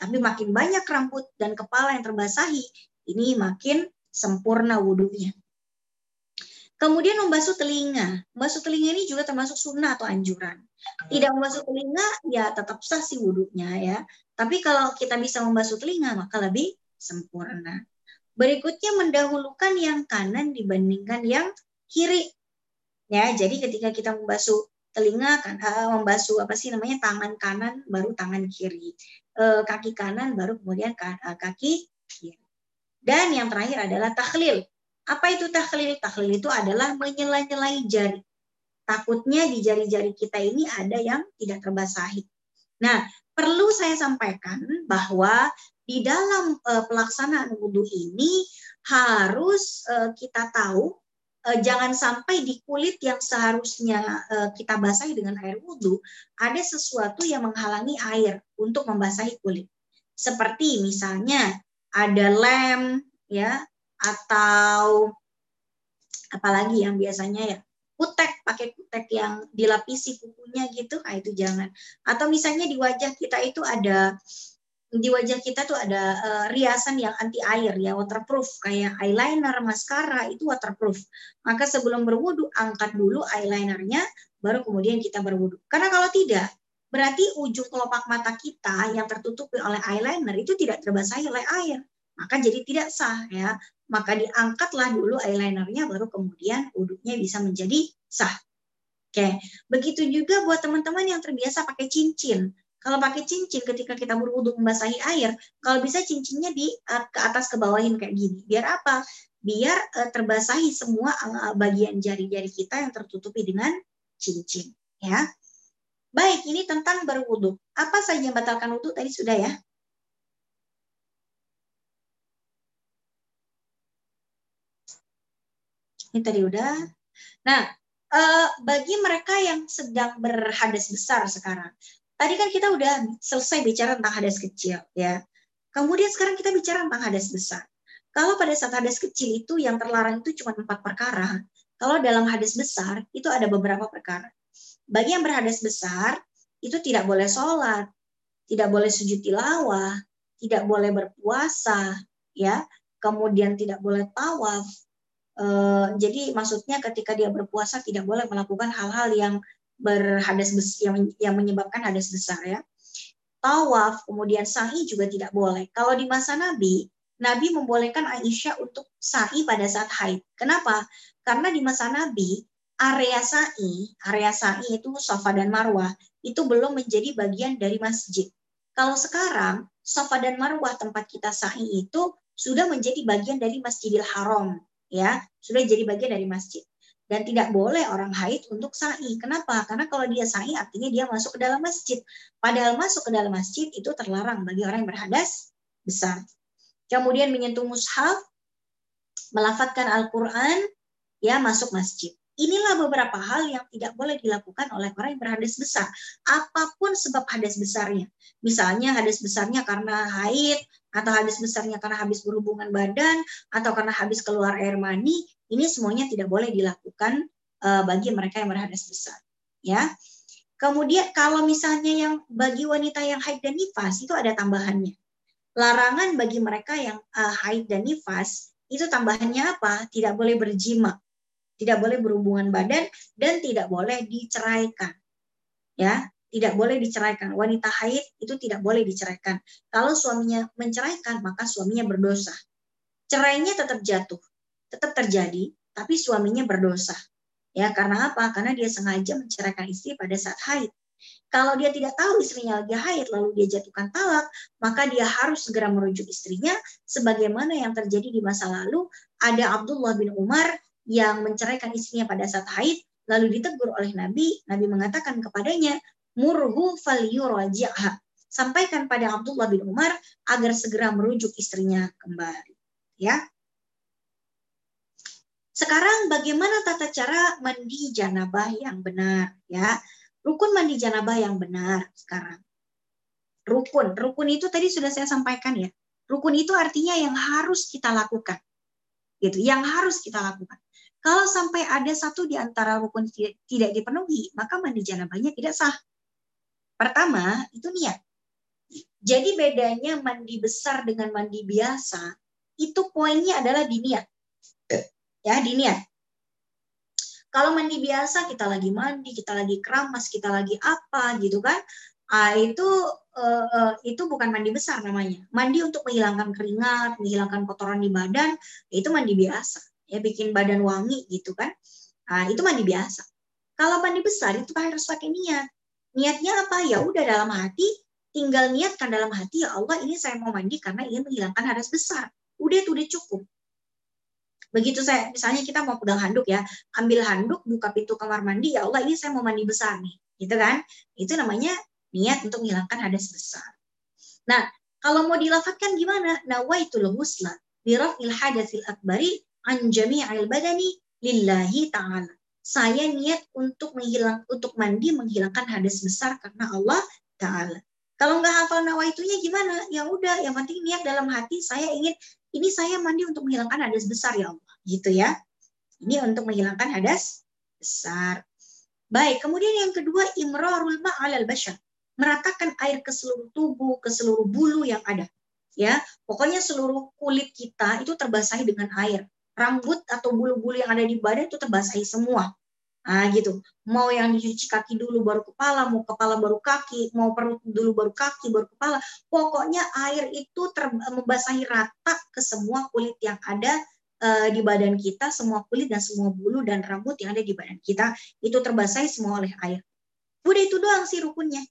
Tapi makin banyak rambut dan kepala yang terbasahi, ini makin sempurna wudhunya. Kemudian membasuh telinga. Membasuh telinga ini juga termasuk sunnah atau anjuran. Tidak membasuh telinga, ya tetap sah sih wudhunya ya. Tapi kalau kita bisa membasuh telinga, maka lebih sempurna. Berikutnya mendahulukan yang kanan dibandingkan yang kiri. Ya, jadi ketika kita membasuh telinga kan uh, membasuh apa sih namanya tangan kanan baru tangan kiri. Uh, kaki kanan baru kemudian uh, kaki kiri. Dan yang terakhir adalah tahlil. Apa itu tahlil? Tahlil itu adalah menyela-nyelai jari. Takutnya di jari-jari kita ini ada yang tidak terbasahi. Nah, perlu saya sampaikan bahwa di dalam uh, pelaksanaan wudhu ini harus uh, kita tahu uh, jangan sampai di kulit yang seharusnya uh, kita basahi dengan air wudhu ada sesuatu yang menghalangi air untuk membasahi kulit. Seperti misalnya ada lem ya atau apalagi yang biasanya ya kutek, pakai kutek yang dilapisi kukunya gitu, nah itu jangan. Atau misalnya di wajah kita itu ada di wajah kita tuh ada uh, riasan yang anti air ya waterproof kayak eyeliner, maskara itu waterproof. Maka sebelum berwudu angkat dulu eyelinernya baru kemudian kita berwudu. Karena kalau tidak berarti ujung kelopak mata kita yang tertutupi oleh eyeliner itu tidak terbasahi oleh air. Maka jadi tidak sah ya. Maka diangkatlah dulu eyelinernya baru kemudian wudhunya bisa menjadi sah. Oke, begitu juga buat teman-teman yang terbiasa pakai cincin. Kalau pakai cincin ketika kita berwudhu membasahi air, kalau bisa cincinnya di eh, ke atas ke bawahin kayak gini. Biar apa? Biar uh, terbasahi semua uh, bagian jari-jari kita yang tertutupi dengan cincin, ya. Baik, ini tentang berwudhu. Apa saja yang batalkan wudhu tadi sudah ya? Ini tadi udah. Nah, bagi mereka yang sedang berhadas besar sekarang, Tadi kan kita udah selesai bicara tentang hadas kecil, ya. Kemudian sekarang kita bicara tentang hadas besar. Kalau pada saat hadas kecil itu yang terlarang itu cuma empat perkara. Kalau dalam hadas besar itu ada beberapa perkara. Bagi yang berhadas besar itu tidak boleh sholat, tidak boleh sujud tilawah, tidak boleh berpuasa, ya. Kemudian tidak boleh tawaf. E, jadi maksudnya ketika dia berpuasa tidak boleh melakukan hal-hal yang berhadas yang, yang menyebabkan hadas besar ya. Tawaf, kemudian sa'i juga tidak boleh. Kalau di masa Nabi, Nabi membolehkan Aisyah untuk sa'i pada saat haid. Kenapa? Karena di masa Nabi, area sa'i, area sa'i itu Safa dan Marwah, itu belum menjadi bagian dari masjid. Kalau sekarang, Safa dan Marwah tempat kita sa'i itu sudah menjadi bagian dari Masjidil Haram, ya, sudah jadi bagian dari masjid dan tidak boleh orang haid untuk sa'i. Kenapa? Karena kalau dia sa'i artinya dia masuk ke dalam masjid. Padahal masuk ke dalam masjid itu terlarang bagi orang yang berhadas besar. Kemudian menyentuh mushaf, melafatkan Al-Quran, ya masuk masjid. Inilah beberapa hal yang tidak boleh dilakukan oleh orang yang berhadas besar. Apa pun sebab hadas besarnya. Misalnya hadas besarnya karena haid, atau hadas besarnya karena habis berhubungan badan, atau karena habis keluar air mani, ini semuanya tidak boleh dilakukan uh, bagi mereka yang berhadas besar. Ya. Kemudian kalau misalnya yang bagi wanita yang haid dan nifas itu ada tambahannya. Larangan bagi mereka yang uh, haid dan nifas itu tambahannya apa? Tidak boleh berjima, tidak boleh berhubungan badan dan tidak boleh diceraikan. Ya, tidak boleh diceraikan. Wanita haid itu tidak boleh diceraikan. Kalau suaminya menceraikan, maka suaminya berdosa. Cerainya tetap jatuh tetap terjadi, tapi suaminya berdosa. Ya, karena apa? Karena dia sengaja menceraikan istri pada saat haid. Kalau dia tidak tahu istrinya lagi haid lalu dia jatuhkan talak, maka dia harus segera merujuk istrinya sebagaimana yang terjadi di masa lalu ada Abdullah bin Umar yang menceraikan istrinya pada saat haid lalu ditegur oleh Nabi, Nabi mengatakan kepadanya, "Murhu falyuraji'ha." Sampaikan pada Abdullah bin Umar agar segera merujuk istrinya kembali. Ya. Sekarang bagaimana tata cara mandi janabah yang benar ya? Rukun mandi janabah yang benar sekarang. Rukun, rukun itu tadi sudah saya sampaikan ya. Rukun itu artinya yang harus kita lakukan. Gitu, yang harus kita lakukan. Kalau sampai ada satu di antara rukun tidak dipenuhi, maka mandi janabahnya tidak sah. Pertama, itu niat. Jadi bedanya mandi besar dengan mandi biasa, itu poinnya adalah di niat ya diniat. Kalau mandi biasa kita lagi mandi, kita lagi keramas, kita lagi apa gitu kan? Ah, itu uh, itu bukan mandi besar namanya. Mandi untuk menghilangkan keringat, menghilangkan kotoran di badan, itu mandi biasa. Ya bikin badan wangi gitu kan. Ah, itu mandi biasa. Kalau mandi besar itu harus pakai niat. Niatnya apa? Ya udah dalam hati, tinggal niatkan dalam hati ya Allah ini saya mau mandi karena ingin menghilangkan hadas besar. Udah itu udah cukup. Begitu saya, misalnya kita mau pegang handuk ya, ambil handuk, buka pintu kamar mandi, ya Allah ini saya mau mandi besar nih, gitu kan? Itu namanya niat untuk menghilangkan hadas besar. Nah, kalau mau dilafatkan gimana? Nawaitul ghusla birafil hadatsil akbari an jami'il badani lillahi ta'ala. Saya niat untuk menghilang untuk mandi menghilangkan hadas besar karena Allah Ta'ala. Kalau nggak hafal nawaitunya gimana? Ya udah, yang penting niat dalam hati saya ingin ini saya mandi untuk menghilangkan hadas besar ya Allah, gitu ya. Ini untuk menghilangkan hadas besar. Baik, kemudian yang kedua imrarul ma'alal bashar. Meratakan air ke seluruh tubuh, ke seluruh bulu yang ada. Ya, pokoknya seluruh kulit kita itu terbasahi dengan air. Rambut atau bulu-bulu yang ada di badan itu terbasahi semua. Nah, gitu. Mau yang dicuci kaki dulu baru kepala, mau kepala baru kaki, mau perut dulu baru kaki, baru kepala. Pokoknya air itu ter membasahi rata ke semua kulit yang ada uh, di badan kita, semua kulit dan semua bulu dan rambut yang ada di badan kita itu terbasahi semua oleh air. Udah itu doang sih rukunnya.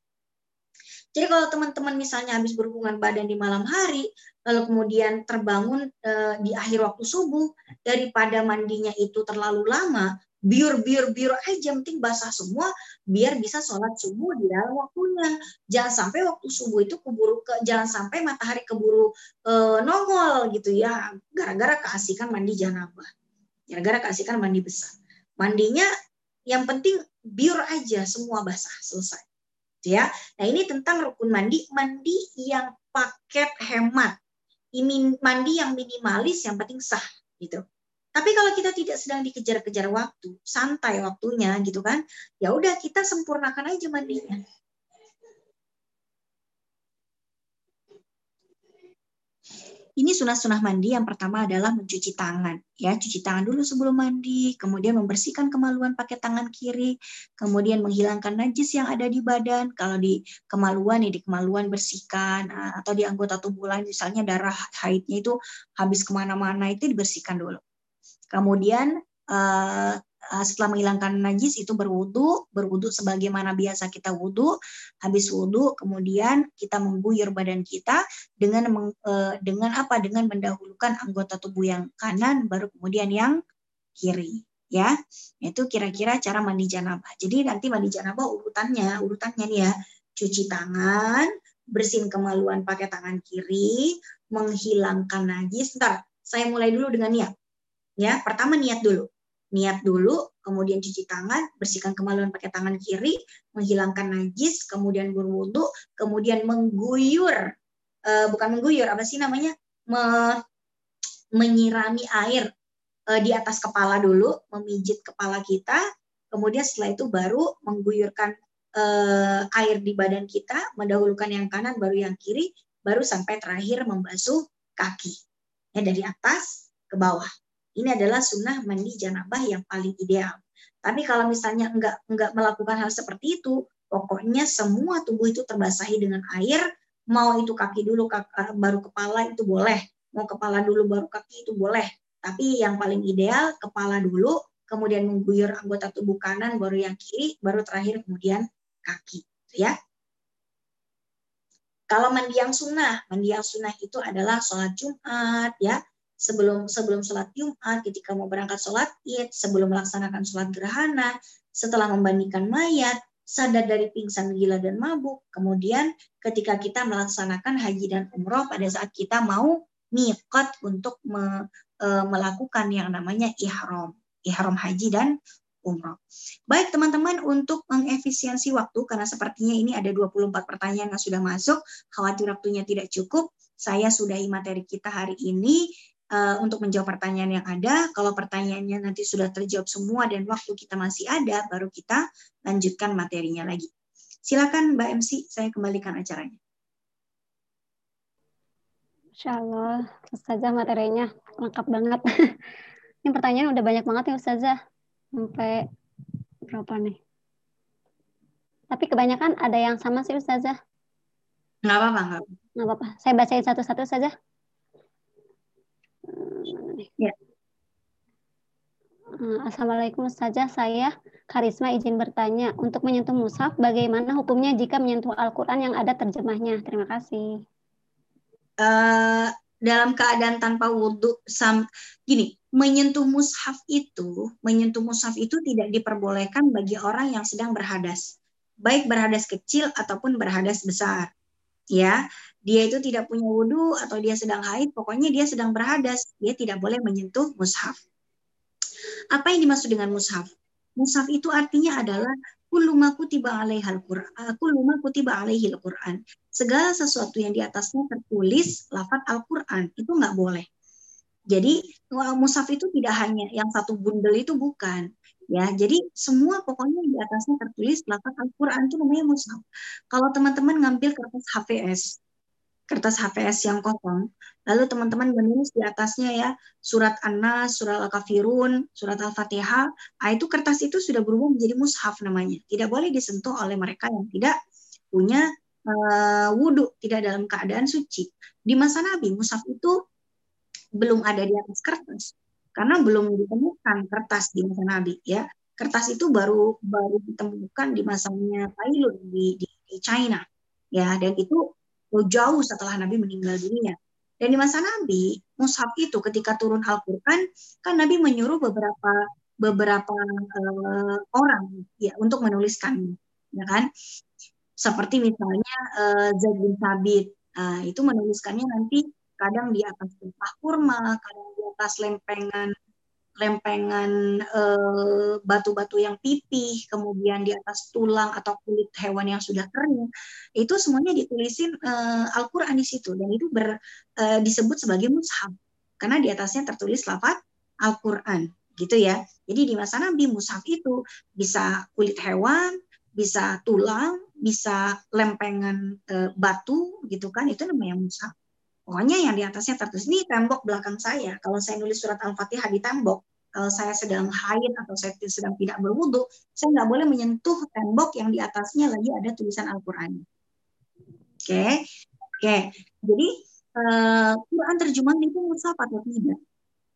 Jadi kalau teman-teman misalnya habis berhubungan badan di malam hari, lalu kemudian terbangun uh, di akhir waktu subuh, daripada mandinya itu terlalu lama, biur biur biur aja penting basah semua biar bisa sholat subuh di dalam waktunya. Jangan sampai waktu subuh itu keburu ke jangan sampai matahari keburu e, nongol gitu ya. Gara-gara keasikan mandi janabah. Gara-gara keasikan mandi besar. Mandinya yang penting biur aja semua basah selesai ya. Nah ini tentang rukun mandi. Mandi yang paket hemat. Ini mandi yang minimalis yang penting sah gitu. Tapi kalau kita tidak sedang dikejar-kejar waktu, santai waktunya gitu kan, ya udah kita sempurnakan aja mandinya. Ini sunah-sunah mandi yang pertama adalah mencuci tangan. Ya, cuci tangan dulu sebelum mandi, kemudian membersihkan kemaluan pakai tangan kiri, kemudian menghilangkan najis yang ada di badan. Kalau di kemaluan ya di kemaluan bersihkan, ah, atau di anggota tubuh lain misalnya darah haidnya itu habis ke mana-mana itu dibersihkan dulu. Kemudian uh, setelah menghilangkan najis itu berwudu, berwudu sebagaimana biasa kita wudu. Habis wudu, kemudian kita mengguyur badan kita dengan uh, dengan apa? Dengan mendahulukan anggota tubuh yang kanan, baru kemudian yang kiri. Ya, itu kira-kira cara mandi janabah. Jadi nanti mandi janabah urutannya, urutannya nih ya, cuci tangan, bersihin kemaluan pakai tangan kiri, menghilangkan najis. Ntar saya mulai dulu dengan niat Ya, pertama niat dulu. Niat dulu, kemudian cuci tangan, bersihkan kemaluan pakai tangan kiri, menghilangkan najis, kemudian berwudu, kemudian mengguyur, uh, bukan mengguyur, apa sih namanya? Me, menyirami air uh, di atas kepala dulu, memijit kepala kita, kemudian setelah itu baru mengguyurkan uh, air di badan kita, mendahulukan yang kanan, baru yang kiri, baru sampai terakhir membasuh kaki. Ya, dari atas ke bawah. Ini adalah sunnah mandi janabah yang paling ideal. Tapi kalau misalnya enggak enggak melakukan hal seperti itu, pokoknya semua tubuh itu terbasahi dengan air, mau itu kaki dulu kaki, baru kepala itu boleh, mau kepala dulu baru kaki itu boleh. Tapi yang paling ideal kepala dulu, kemudian mengguyur anggota tubuh kanan, baru yang kiri, baru terakhir kemudian kaki, ya. Kalau mandi yang sunnah, mandi yang sunnah itu adalah sholat Jumat, ya, sebelum sebelum sholat Jumat, ketika mau berangkat sholat Id, sebelum melaksanakan sholat gerhana, setelah membandingkan mayat, sadar dari pingsan, gila, dan mabuk. Kemudian ketika kita melaksanakan haji dan umroh pada saat kita mau miqat untuk me, e, melakukan yang namanya ihram. Ihram haji dan umroh. Baik teman-teman untuk mengefisiensi waktu karena sepertinya ini ada 24 pertanyaan yang sudah masuk, khawatir waktunya tidak cukup, saya sudahi materi kita hari ini uh, untuk menjawab pertanyaan yang ada. Kalau pertanyaannya nanti sudah terjawab semua dan waktu kita masih ada, baru kita lanjutkan materinya lagi. Silakan Mbak MC, saya kembalikan acaranya. Insya Allah, Ustazah materinya lengkap banget. Ini pertanyaan udah banyak banget ya Ustazah. Sampai berapa nih? Tapi kebanyakan ada yang sama sih Ustazah. Nggak apa-apa, nggak apa-apa. Saya bacain satu-satu saja. Ya. Eh, Assalamualaikum Ustazah, saya Karisma izin bertanya, untuk menyentuh mushaf bagaimana hukumnya jika menyentuh Al-Quran yang ada terjemahnya? Terima kasih. Uh, dalam keadaan tanpa wudhu, sam, gini, menyentuh mushaf itu, menyentuh mushaf itu tidak diperbolehkan bagi orang yang sedang berhadas, baik berhadas kecil ataupun berhadas besar. Ya, dia itu tidak punya wudhu atau dia sedang haid, pokoknya dia sedang berhadas, dia tidak boleh menyentuh mushaf. Apa yang dimaksud dengan mushaf? Mushaf itu artinya adalah kullu ma kutiba alaihal Qur'an, kullu ma kutiba alaihil Qur'an. Segala sesuatu yang di atasnya tertulis lafaz Al-Qur'an itu nggak boleh. Jadi mushaf itu tidak hanya yang satu bundel itu bukan. Ya, jadi semua pokoknya di atasnya tertulis lafaz Al-Quran itu namanya mushaf. Kalau teman-teman ngambil kertas HVS, kertas HVS yang kosong, lalu teman-teman menulis di atasnya ya surat An-Nas, surat Al-Kafirun, surat Al-Fatihah, nah itu kertas itu sudah berubah menjadi mushaf namanya. Tidak boleh disentuh oleh mereka yang tidak punya uh, wudhu, tidak dalam keadaan suci. Di masa Nabi, mushaf itu belum ada di atas kertas karena belum ditemukan kertas di masa Nabi ya. Kertas itu baru baru ditemukan di masanya Tailun di, di, di China ya dan itu jauh setelah Nabi meninggal dunia. Dan di masa Nabi, mushaf itu ketika turun Al-Qur'an kan Nabi menyuruh beberapa beberapa uh, orang ya untuk menuliskan ya kan. Seperti misalnya uh, Zaid bin Thabit. Nah, itu menuliskannya nanti kadang di atas tumpah kurma, kadang di atas lempengan lempengan eh, batu-batu yang pipih, kemudian di atas tulang atau kulit hewan yang sudah kering, itu semuanya ditulisin e, Al-Quran di situ dan itu ber, e, disebut sebagai mushaf karena di atasnya tertulis lafaz Al-Quran gitu ya. Jadi di masa Nabi mushaf itu bisa kulit hewan, bisa tulang, bisa lempengan e, batu gitu kan, itu namanya mushaf. Pokoknya yang di atasnya tertulis ini tembok belakang saya. Kalau saya nulis surat Al-Fatihah di tembok, saya sedang haid atau saya sedang tidak berwudu, saya nggak boleh menyentuh tembok yang di atasnya lagi ada tulisan Al-Quran. Oke, okay. oke. Okay. Jadi uh, Quran terjemahan itu mushaf atau tidak?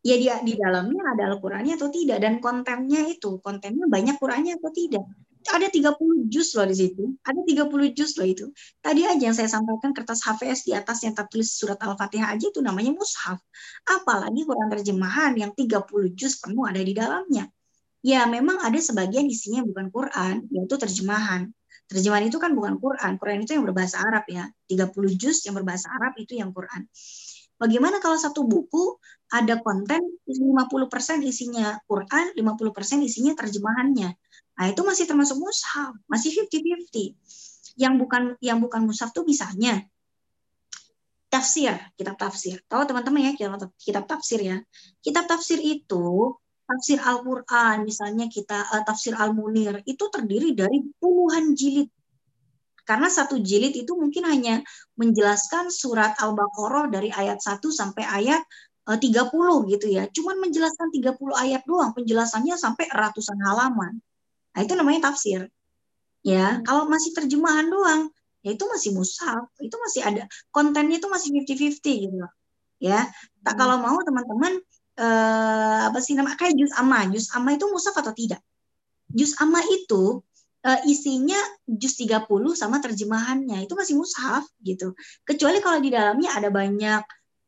Ya di, di dalamnya ada Al-Qurannya atau tidak dan kontennya itu kontennya banyak Qurannya atau tidak? Ada 30 juz loh di situ. Ada 30 juz loh itu. Tadi aja yang saya sampaikan kertas HVS di atas yang tertulis surat Al-Fatihah aja itu namanya mushaf. Apalagi Quran terjemahan yang 30 juz penuh ada di dalamnya. Ya memang ada sebagian isinya bukan Quran, yaitu terjemahan. Terjemahan itu kan bukan Quran. Quran itu yang berbahasa Arab ya. 30 juz yang berbahasa Arab itu yang Quran. Bagaimana kalau satu buku ada konten 50% isinya Quran, 50% isinya terjemahannya. Nah, itu masih termasuk mushaf, masih 50-50. Yang bukan yang bukan mushaf tuh misalnya tafsir, kitab tafsir. Tahu teman-teman ya kitab, tafsir ya. Kitab tafsir itu tafsir Al-Qur'an, misalnya kita uh, tafsir Al-Munir itu terdiri dari puluhan jilid. Karena satu jilid itu mungkin hanya menjelaskan surat Al-Baqarah dari ayat 1 sampai ayat 30 eh, gitu ya. Cuman menjelaskan 30 ayat doang, penjelasannya sampai ratusan halaman. Nah, itu namanya tafsir. Ya, hmm. kalau masih terjemahan doang, ya itu masih mushaf, itu masih ada kontennya itu masih 50-50 gitu Ya. Tak hmm. kalau mau teman-teman eh, apa sih nama kayak juz amma, juz amma itu mushaf atau tidak? Juz amma itu eh, isinya juz 30 sama terjemahannya, itu masih mushaf gitu. Kecuali kalau di dalamnya ada banyak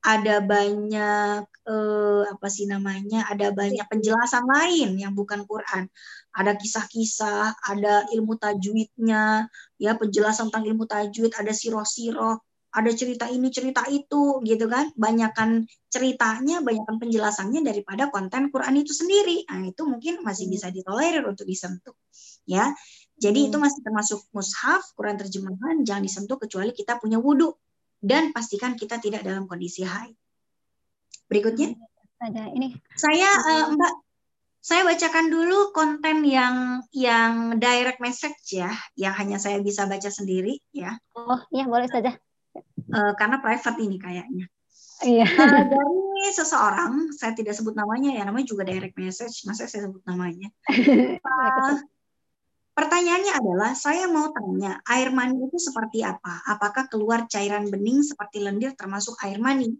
ada banyak eh, apa sih namanya ada banyak penjelasan lain yang bukan Quran. Ada kisah-kisah ada ilmu tajwidnya ya penjelasan tentang ilmu tajwid ada siroh-siroh ada cerita ini cerita itu gitu kan. Banyakkan ceritanya banyakkan penjelasannya daripada konten Quran itu sendiri. Nah itu mungkin masih bisa ditolerir untuk disentuh ya. Jadi hmm. itu masih termasuk mushaf Quran terjemahan jangan disentuh kecuali kita punya wudhu dan pastikan kita tidak dalam kondisi haid. Berikutnya. Ada ini. Saya uh, Mbak saya bacakan dulu konten yang yang direct message ya, yang hanya saya bisa baca sendiri ya. Oh iya boleh saja. Uh, karena private ini kayaknya. Iya. Uh, dari seseorang, saya tidak sebut namanya ya, namanya juga direct message, masa saya sebut namanya. Uh, Pertanyaannya adalah, saya mau tanya, air mani itu seperti apa? Apakah keluar cairan bening seperti lendir termasuk air mani?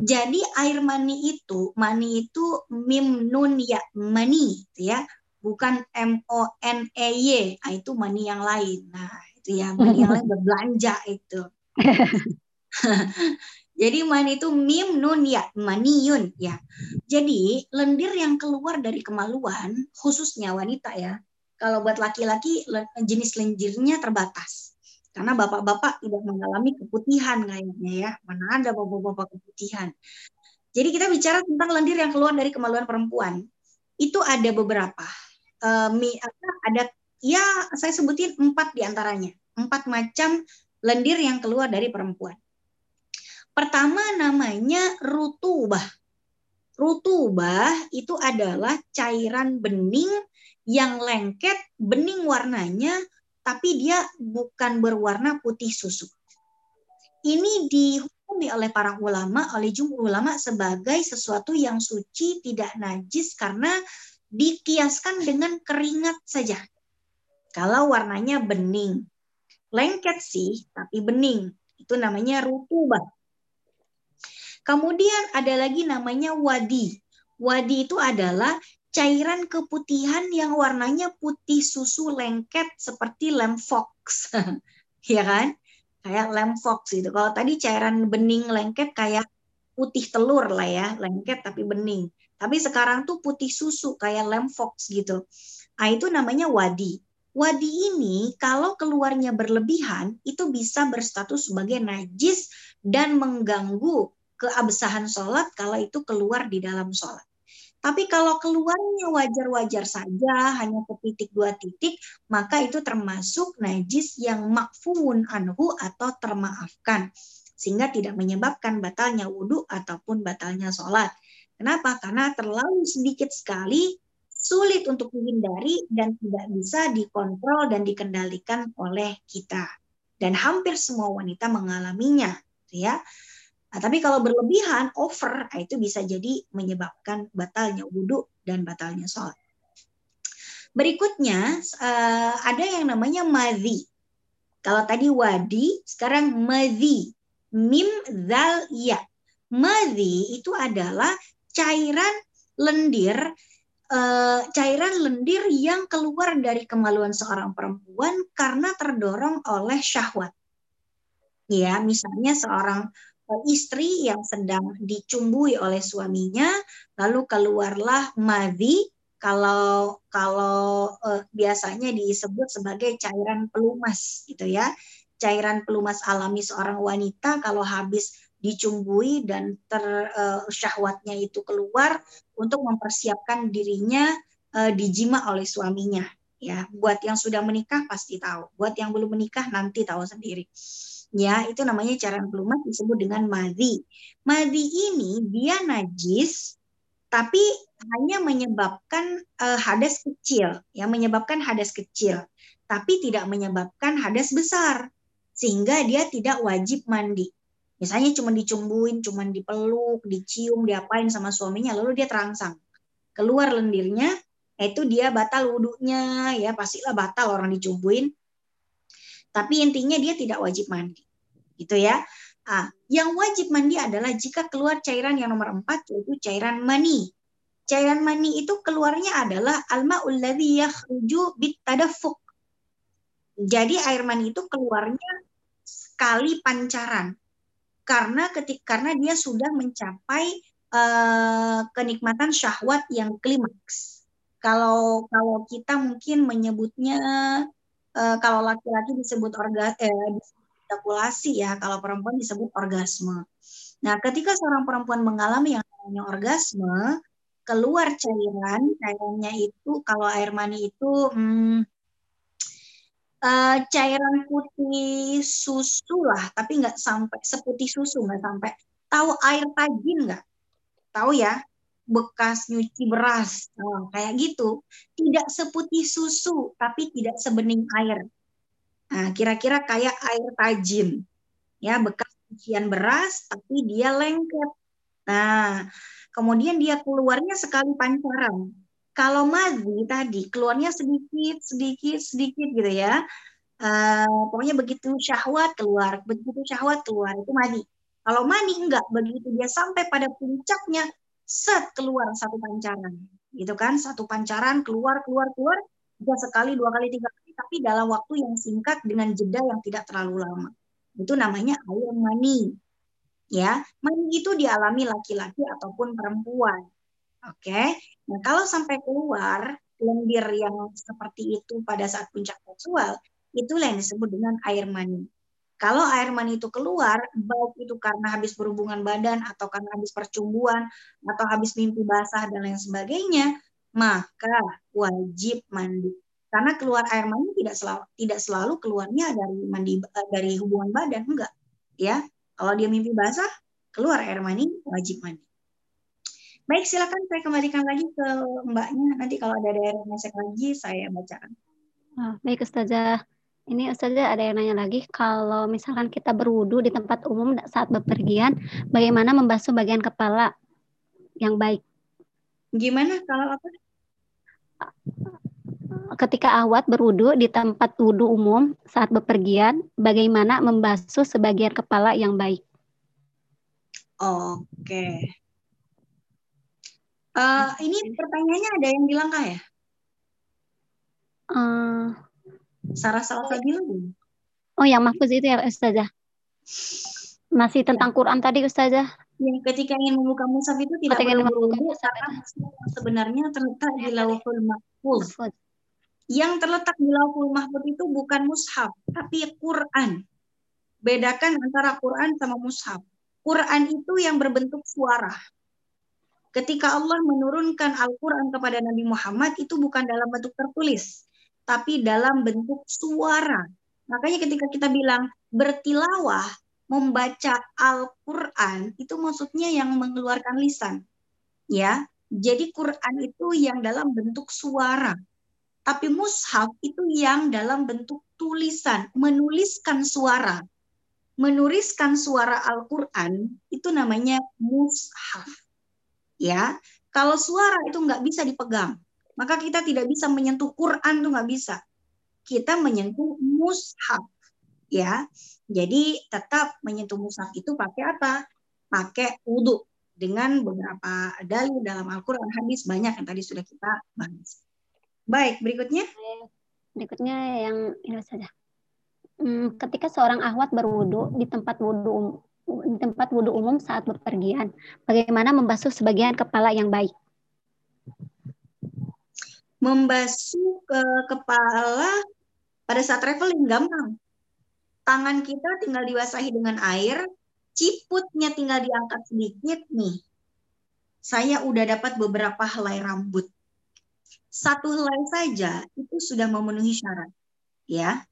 Jadi air mani itu, mani itu mim nun ya, mani, gitu ya, bukan M O N E Y, nah, itu mani yang lain. Nah, itu ya, mani yang lain berbelanja itu. Jadi mani itu mim nun ya, maniun ya. Jadi lendir yang keluar dari kemaluan, khususnya wanita ya, kalau buat laki-laki jenis lendirnya terbatas. Karena bapak-bapak tidak mengalami keputihan kayaknya ya. Mana ada bapak-bapak keputihan. Jadi kita bicara tentang lendir yang keluar dari kemaluan perempuan. Itu ada beberapa. Um, ada ya saya sebutin empat di antaranya. Empat macam lendir yang keluar dari perempuan. Pertama namanya rutubah. Rutubah itu adalah cairan bening yang lengket, bening warnanya, tapi dia bukan berwarna putih susu. Ini dihukumi oleh para ulama, oleh jumhur ulama sebagai sesuatu yang suci, tidak najis karena dikiaskan dengan keringat saja. Kalau warnanya bening. Lengket sih, tapi bening. Itu namanya rutubah. Kemudian ada lagi namanya wadi. Wadi itu adalah cairan keputihan yang warnanya putih susu lengket seperti lem fox. ya kan? Kayak lem fox gitu. Kalau tadi cairan bening lengket kayak putih telur lah ya, lengket tapi bening. Tapi sekarang tuh putih susu kayak lem fox gitu. Nah, itu namanya wadi. Wadi ini kalau keluarnya berlebihan itu bisa berstatus sebagai najis dan mengganggu keabsahan sholat kalau itu keluar di dalam sholat. Tapi kalau keluarnya wajar-wajar saja, hanya ke titik dua titik, maka itu termasuk najis yang makfuun anhu atau termaafkan. Sehingga tidak menyebabkan batalnya wudhu ataupun batalnya sholat. Kenapa? Karena terlalu sedikit sekali, sulit untuk dihindari, dan tidak bisa dikontrol dan dikendalikan oleh kita. Dan hampir semua wanita mengalaminya. ya Nah, tapi kalau berlebihan, over, nah itu bisa jadi menyebabkan batalnya wudhu dan batalnya sholat. Berikutnya, uh, ada yang namanya madhi. Kalau tadi wadi, sekarang madhi. Mim, zal, ya. Madhi itu adalah cairan lendir, uh, cairan lendir yang keluar dari kemaluan seorang perempuan karena terdorong oleh syahwat. Ya, misalnya seorang istri yang sedang dicumbui oleh suaminya, lalu keluarlah madhi, kalau kalau uh, biasanya disebut sebagai cairan pelumas gitu ya. Cairan pelumas alami seorang wanita kalau habis dicumbui dan ter uh, syahwatnya itu keluar untuk mempersiapkan dirinya uh, dijima oleh suaminya ya. Buat yang sudah menikah pasti tahu, buat yang belum menikah nanti tahu sendiri ya itu namanya cairan pelumas disebut dengan madhi. Madhi ini dia najis tapi hanya menyebabkan uh, hadas kecil, ya menyebabkan hadas kecil, tapi tidak menyebabkan hadas besar, sehingga dia tidak wajib mandi. Misalnya cuma dicumbuin, cuma dipeluk, dicium, diapain sama suaminya, lalu dia terangsang. Keluar lendirnya, itu dia batal wudhunya, ya pastilah batal orang dicumbuin, tapi intinya dia tidak wajib mandi. Gitu ya. Ah, yang wajib mandi adalah jika keluar cairan yang nomor empat yaitu cairan mani. Cairan mani itu keluarnya adalah almaul ladzi yakhruju bitadaffuq. Jadi air mani itu keluarnya sekali pancaran. Karena ketik karena dia sudah mencapai uh, kenikmatan syahwat yang klimaks. Kalau kalau kita mungkin menyebutnya uh, kalau laki-laki disebut orga eh, ejakulasi ya, kalau perempuan disebut orgasme. Nah, ketika seorang perempuan mengalami yang namanya orgasme, keluar cairan, cairannya itu kalau air mani itu hmm, uh, cairan putih susu lah, tapi nggak sampai seputih susu, nggak sampai. Tahu air tajin nggak? Tahu ya? Bekas nyuci beras, oh, kayak gitu. Tidak seputih susu, tapi tidak sebening air. Nah, kira-kira kayak air tajin. Ya, bekas cucian beras, tapi dia lengket. Nah, kemudian dia keluarnya sekali pancaran. Kalau madhi tadi, keluarnya sedikit, sedikit, sedikit gitu ya. Uh, pokoknya begitu syahwat keluar, begitu syahwat keluar, itu madi. Kalau mani enggak, begitu dia sampai pada puncaknya, set keluar satu pancaran gitu kan? Satu pancaran keluar keluar keluar bisa sekali dua kali tiga kali tapi dalam waktu yang singkat dengan jeda yang tidak terlalu lama. Itu namanya air mani ya. Mani itu dialami laki-laki ataupun perempuan oke? Nah kalau sampai keluar lendir yang seperti itu pada saat puncak seksual itulah yang disebut dengan air mani kalau air mani itu keluar, baik itu karena habis berhubungan badan atau karena habis percumbuan atau habis mimpi basah dan lain sebagainya, maka wajib mandi. Karena keluar air mani tidak selalu tidak selalu keluarnya dari mandi eh, dari hubungan badan, enggak. Ya. Kalau dia mimpi basah, keluar air mani wajib mandi. Baik, silakan saya kembalikan lagi ke Mbaknya. Nanti kalau ada daerah masuk lagi, saya bacakan. Oh, baik, Ustazah. Ini Ustazah ada yang nanya lagi, kalau misalkan kita berwudu di tempat umum saat bepergian, bagaimana membasuh bagian kepala yang baik? Gimana kalau apa? Ketika awat berwudu di tempat wudu umum saat bepergian, bagaimana membasuh sebagian kepala yang baik? Oke. Uh, ini pertanyaannya ada yang bilang kah ya? Uh, Sarah Salsabila Oh, yang mahfuz itu ya Ustazah? Masih tentang Quran tadi Ustazah? Ya, ketika ingin membuka mushaf itu tidak ketika perlu karena sebenarnya terletak di lauhul mahfuz. Yang terletak di lauhul mahfuz itu bukan mushaf, tapi Quran. Bedakan antara Quran sama mushaf. Quran itu yang berbentuk suara. Ketika Allah menurunkan Al-Quran kepada Nabi Muhammad itu bukan dalam bentuk tertulis, tapi dalam bentuk suara. Makanya ketika kita bilang bertilawah, membaca Al-Quran, itu maksudnya yang mengeluarkan lisan. ya. Jadi Quran itu yang dalam bentuk suara. Tapi mushaf itu yang dalam bentuk tulisan, menuliskan suara. Menuliskan suara Al-Quran itu namanya mushaf ya kalau suara itu nggak bisa dipegang maka kita tidak bisa menyentuh Quran itu nggak bisa. Kita menyentuh mushaf ya. Jadi tetap menyentuh mushaf itu pakai apa? Pakai wudhu dengan beberapa dalil dalam Al-Quran. Hadis banyak yang tadi sudah kita bahas. Baik berikutnya. Berikutnya yang ini saja. Hmm, ketika seorang ahwat berwudhu di tempat wudhu di tempat wudhu umum saat berpergian. Bagaimana membasuh sebagian kepala yang baik? Membasuh ke kepala pada saat traveling gampang. Tangan kita tinggal dibasahi dengan air, ciputnya tinggal diangkat sedikit nih. Saya udah dapat beberapa helai rambut. Satu helai saja itu sudah memenuhi syarat. Ya.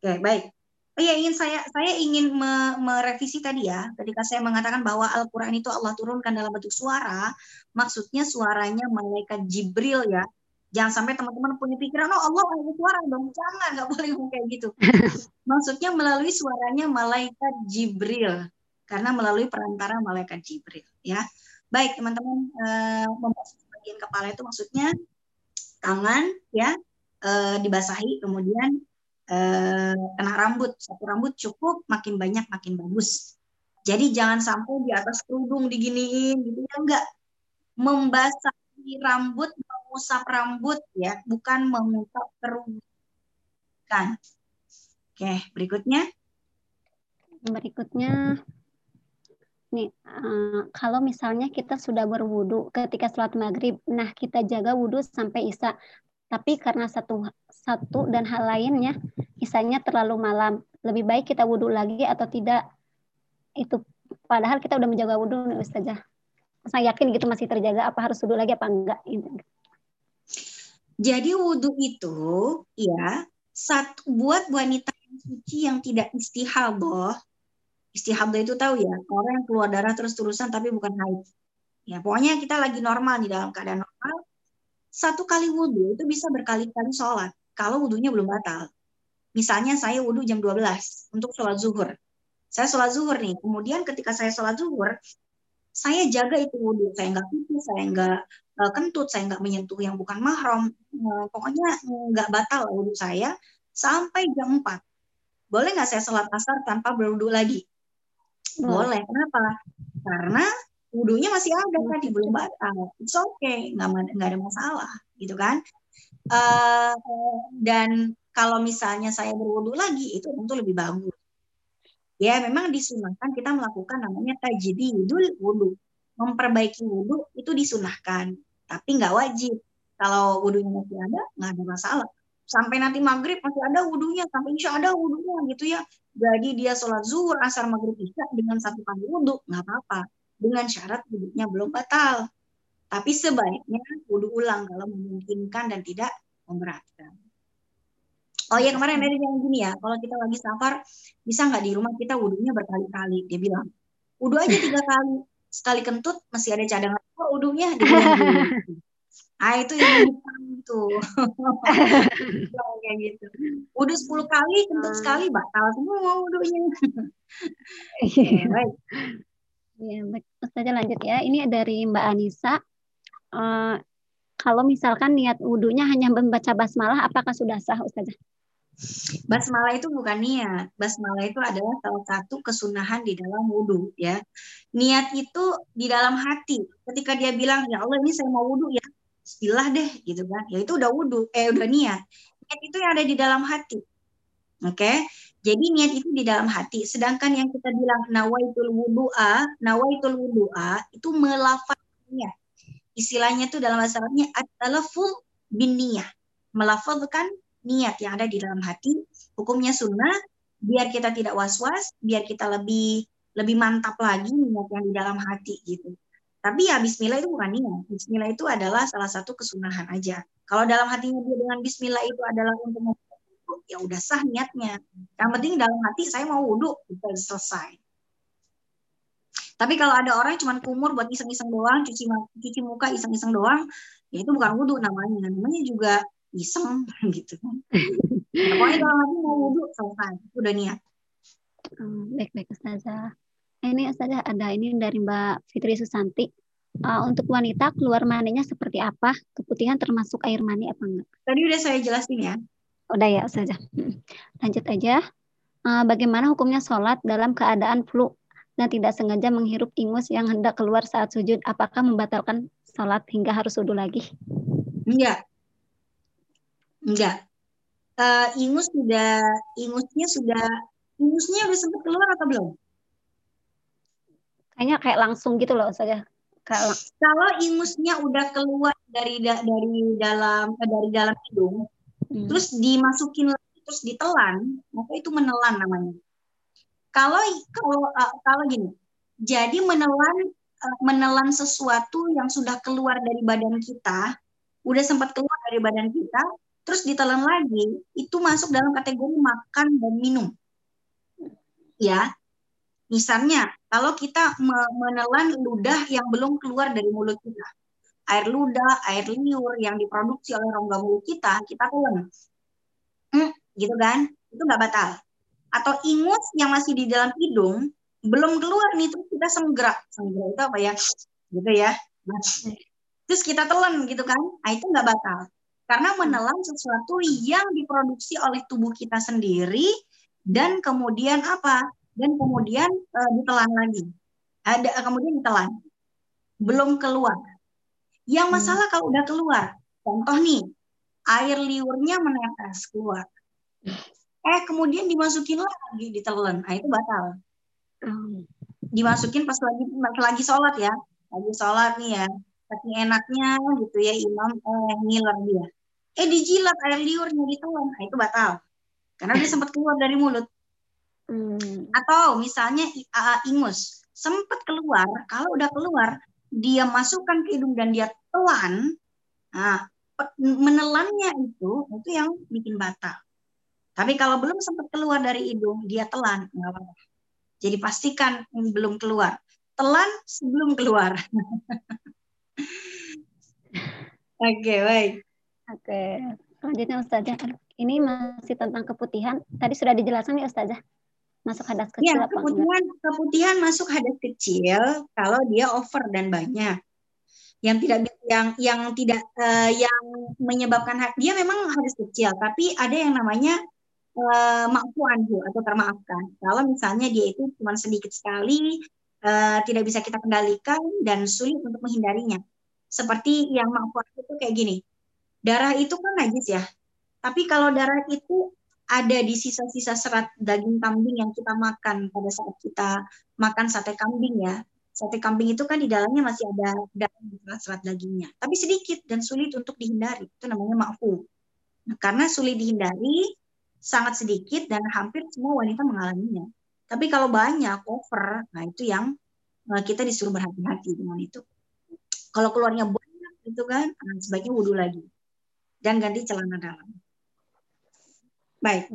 Oke, baik. Oh ya ingin saya saya ingin me, merevisi tadi ya ketika saya mengatakan bahwa Al-Qur'an itu Allah turunkan dalam bentuk suara, maksudnya suaranya malaikat Jibril ya. Jangan sampai teman-teman punya pikiran oh Allah ada suara dong. Jangan, nggak boleh ngomong kayak gitu. maksudnya melalui suaranya malaikat Jibril karena melalui perantara malaikat Jibril ya. Baik, teman-teman eh, membasuh bagian kepala itu maksudnya tangan ya eh, dibasahi kemudian eh, kena rambut satu rambut cukup makin banyak makin bagus jadi jangan sampai di atas kerudung diginiin gitu ya enggak membasahi rambut mengusap rambut ya bukan mengusap kerudung kan oke berikutnya. Berikutnya nih uh, kalau misalnya kita sudah berwudu ketika sholat maghrib nah kita jaga wudhu sampai isya. Tapi karena satu satu dan hal lainnya isanya terlalu malam. Lebih baik kita wudhu lagi atau tidak? Itu padahal kita udah menjaga wudhu nih Ustazah. Saya yakin gitu masih terjaga apa harus wudhu lagi apa enggak jadi wudhu itu ya satu buat wanita yang suci yang tidak istihadah istihadah itu tahu ya orang yang keluar darah terus-terusan tapi bukan haid ya pokoknya kita lagi normal di dalam keadaan normal satu kali wudhu itu bisa berkali-kali sholat kalau wudhunya belum batal. Misalnya saya wudhu jam 12 untuk sholat zuhur. Saya sholat zuhur nih, kemudian ketika saya sholat zuhur, saya jaga itu wudhu. Saya nggak pipis, saya nggak uh, kentut, saya nggak menyentuh yang bukan mahram. Uh, pokoknya nggak batal wudhu saya sampai jam 4. Boleh nggak saya sholat asar tanpa berwudhu lagi? Boleh. Kenapa? Karena wudhunya masih ada tadi belum batal it's okay nggak nggak ada masalah gitu kan uh, dan kalau misalnya saya berwudhu lagi itu tentu lebih bagus ya memang disunahkan kita melakukan namanya tajdidul wudhu memperbaiki wudhu itu disunahkan tapi nggak wajib kalau wudhunya masih ada nggak ada masalah sampai nanti maghrib masih ada wudhunya sampai insya ada wudhunya gitu ya jadi dia sholat zuhur asar maghrib isya dengan satu kali wudhu nggak apa-apa dengan syarat wudhunya belum batal. Tapi sebaiknya wudhu ulang kalau memungkinkan dan tidak memberatkan. Oh ya kemarin ada yang gini ya, kalau kita lagi safar, bisa nggak di rumah kita wudhunya berkali-kali? Dia bilang, wudhu aja tiga kali. sekali kentut masih ada cadangan oh, gitu. Ah itu yang tuh. kayak gitu. Udah 10 kali, kentut sekali batal semua. Iya, baik. Ya, baik. saja lanjut ya. Ini dari Mbak Anissa. Uh, kalau misalkan niat wudhunya hanya membaca basmalah, apakah sudah sah Ustazah? Basmalah itu bukan niat. Basmalah itu adalah salah satu kesunahan di dalam wudhu ya. Niat itu di dalam hati. Ketika dia bilang, ya Allah ini saya mau wudhu ya. Bismillah deh gitu kan. Ya itu udah wudhu, eh udah niat. Niat itu yang ada di dalam hati. Oke. Okay? Jadi niat itu di dalam hati. Sedangkan yang kita bilang nawaitul wudu'a, nawaitul wudu'a itu melafaznya. Istilahnya itu dalam bahasa Arabnya adalah full bin. Melafazkan niat yang ada di dalam hati, hukumnya sunnah, biar kita tidak was-was, biar kita lebih lebih mantap lagi niat yang di dalam hati gitu. Tapi ya Bismillah itu bukan niat. Bismillah itu adalah salah satu kesunahan aja. Kalau dalam hatinya dia dengan Bismillah itu adalah untuk ya udah sah niatnya. Yang penting dalam hati saya mau wudhu, itu selesai. Tapi kalau ada orang cuma kumur buat iseng-iseng doang, cuci cuci muka iseng-iseng doang, ya itu bukan wudhu namanya. Namanya juga iseng gitu kan. Pokoknya dalam hati mau wudhu selesai, udah niat. Oh, baik-baik Ustazah. Ini Ustazah ada ini dari Mbak Fitri Susanti. Uh, untuk wanita keluar maninya seperti apa? Keputihan termasuk air mani apa enggak? Tadi udah saya jelasin ya. Udah ya Ustazah. Hmm. Lanjut aja. Uh, bagaimana hukumnya sholat dalam keadaan flu dan tidak sengaja menghirup ingus yang hendak keluar saat sujud? Apakah membatalkan sholat hingga harus wudhu lagi? Enggak. Enggak. Uh, ingus sudah, ingusnya sudah, ingusnya udah sempat keluar atau belum? Kayaknya kayak langsung gitu loh saja. Kalau kalau ingusnya udah keluar dari dari dalam eh, dari dalam hidung, hmm. terus dimasukin lagi terus ditelan, maka itu menelan namanya. Kalau kalau uh, kalau gini, jadi menelan uh, menelan sesuatu yang sudah keluar dari badan kita, udah sempat keluar dari badan kita, terus ditelan lagi, itu masuk dalam kategori makan dan minum. Ya, misalnya kalau kita menelan ludah yang belum keluar dari mulut kita, air ludah, air liur yang diproduksi oleh rongga mulut kita, kita telan, hmm, gitu kan? Itu nggak batal. Atau ingus yang masih di dalam hidung belum keluar nih, terus kita senggerak, senggerak itu apa ya? Gitu ya. Nah, terus kita telan gitu kan? Nah, itu nggak batal karena menelan sesuatu yang diproduksi oleh tubuh kita sendiri dan kemudian apa? Dan kemudian e, ditelan lagi. Ada kemudian ditelan. Belum keluar. Yang hmm. masalah kalau udah keluar, contoh nih, air liurnya menetes keluar. Eh kemudian dimasukin lagi ditelan, nah itu batal. Hmm. Dimasukin pas lagi pas lagi sholat ya, lagi sholat nih ya, saking enaknya gitu ya imam eh ngiler dia eh dijilat air liurnya ditelan nah itu batal karena dia sempat keluar dari mulut hmm. atau misalnya uh, ingus sempat keluar kalau udah keluar dia masukkan ke hidung dan dia telan nah menelannya itu itu yang bikin batal tapi kalau belum sempat keluar dari hidung dia telan nggak apa-apa jadi pastikan belum keluar telan sebelum keluar Oke, baik. Oke, selanjutnya Ustazah. Ini masih tentang keputihan. Tadi sudah dijelaskan ya Ustazah? Masuk hadas kecil ya, apa keputihan, enggak? Keputihan masuk hadas kecil kalau dia over dan banyak. Yang tidak yang yang tidak uh, yang menyebabkan dia memang hadas kecil, tapi ada yang namanya uh, anhu atau termaafkan. Kalau misalnya dia itu cuma sedikit sekali, uh, tidak bisa kita kendalikan dan sulit untuk menghindarinya seperti yang mampu itu kayak gini. Darah itu kan najis ya. Tapi kalau darah itu ada di sisa-sisa serat daging kambing yang kita makan pada saat kita makan sate kambing ya. Sate kambing itu kan di dalamnya masih ada serat-serat dagingnya. Tapi sedikit dan sulit untuk dihindari. Itu namanya mafu. Nah, karena sulit dihindari, sangat sedikit dan hampir semua wanita mengalaminya. Tapi kalau banyak over, nah itu yang eh, kita disuruh berhati-hati dengan itu. Kalau keluarnya banyak itu kan, ah, sebaiknya wudhu lagi dan ganti celana dalam. Baik.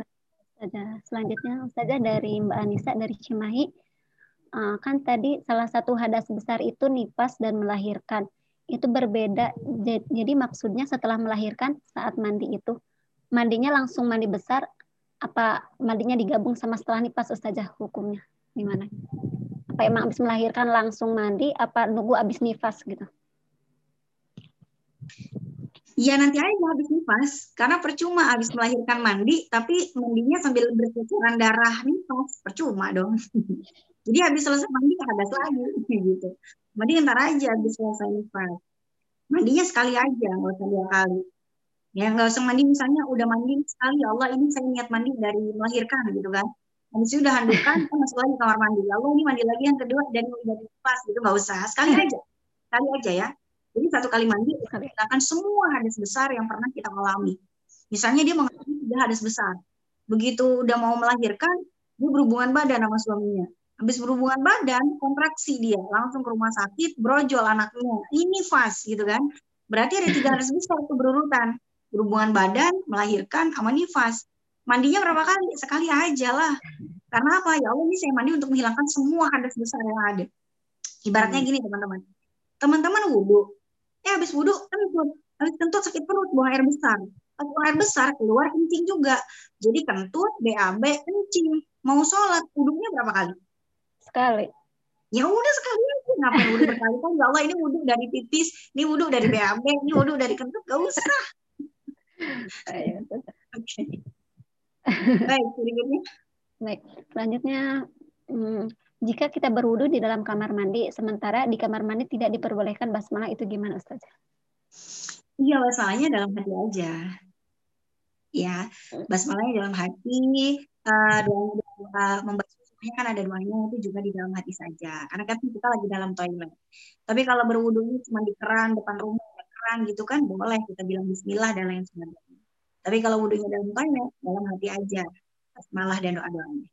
Selanjutnya Ustazah dari Mbak Anissa dari Cimahi. uh, kan tadi salah satu hadas besar itu nifas dan melahirkan. Itu berbeda. Jadi maksudnya setelah melahirkan saat mandi itu mandinya langsung mandi besar apa mandinya digabung sama setelah nifas Ustazah hukumnya gimana? Apa emang habis melahirkan langsung mandi apa nunggu habis nifas gitu? Iya nanti aja habis nifas, karena percuma habis melahirkan mandi, tapi mandinya sambil bercucuran darah nifas, percuma dong. Jadi habis selesai mandi hadas lagi gitu. Mandi ntar aja habis selesai nifas. Mandinya sekali aja, nggak usah dua kali. Ya nggak usah mandi misalnya udah mandi sekali, ya Allah ini saya niat mandi dari melahirkan gitu kan. Habis itu udah handukan, kan masuk lagi kamar mandi. Ya Allah ini mandi lagi yang kedua dan udah nifas gitu nggak usah, sekali aja, sekali aja ya jadi satu kali mandi akan semua hadas besar yang pernah kita alami. Misalnya dia mengalami tiga hadas besar. Begitu udah mau melahirkan, dia berhubungan badan sama suaminya. Habis berhubungan badan, kontraksi dia. Langsung ke rumah sakit, brojol anaknya. Ini fast gitu kan. Berarti ada tiga hadas besar itu berurutan. Berhubungan badan, melahirkan, sama nifas. Mandinya berapa kali? Sekali aja lah. Karena apa? Ya Allah, ini saya mandi untuk menghilangkan semua hadas besar yang ada. Ibaratnya hmm. gini teman-teman. Teman-teman wudhu, eh habis wudhu kentut habis kentut sakit perut buang air besar. Pas buang air besar keluar kencing juga. Jadi kentut BAB kencing. Mau sholat wudhunya berapa kali? Sekali. Ya udah sekali aja. Ngapain wudhu berkali kan ya Allah ini wudhu dari pipis ini wudhu dari BAB ini wudhu dari kentut. Gak usah. Oke baik berikutnya. Baik selanjutnya hmm, jika kita berwudu di dalam kamar mandi, sementara di kamar mandi tidak diperbolehkan basmalah, itu gimana Ustaz? Iya, basmalahnya dalam hati aja. Ya, basmalahnya dalam hati, uh, doa, doa membasuh semuanya kan ada doanya itu juga di dalam hati saja. Karena kan kita lagi dalam toilet. Tapi kalau berwudu cuma di keran, depan rumah, keran gitu kan boleh kita bilang bismillah dan lain sebagainya. Tapi kalau wudhunya dalam toilet, dalam hati aja. Basmalah dan doa-doanya.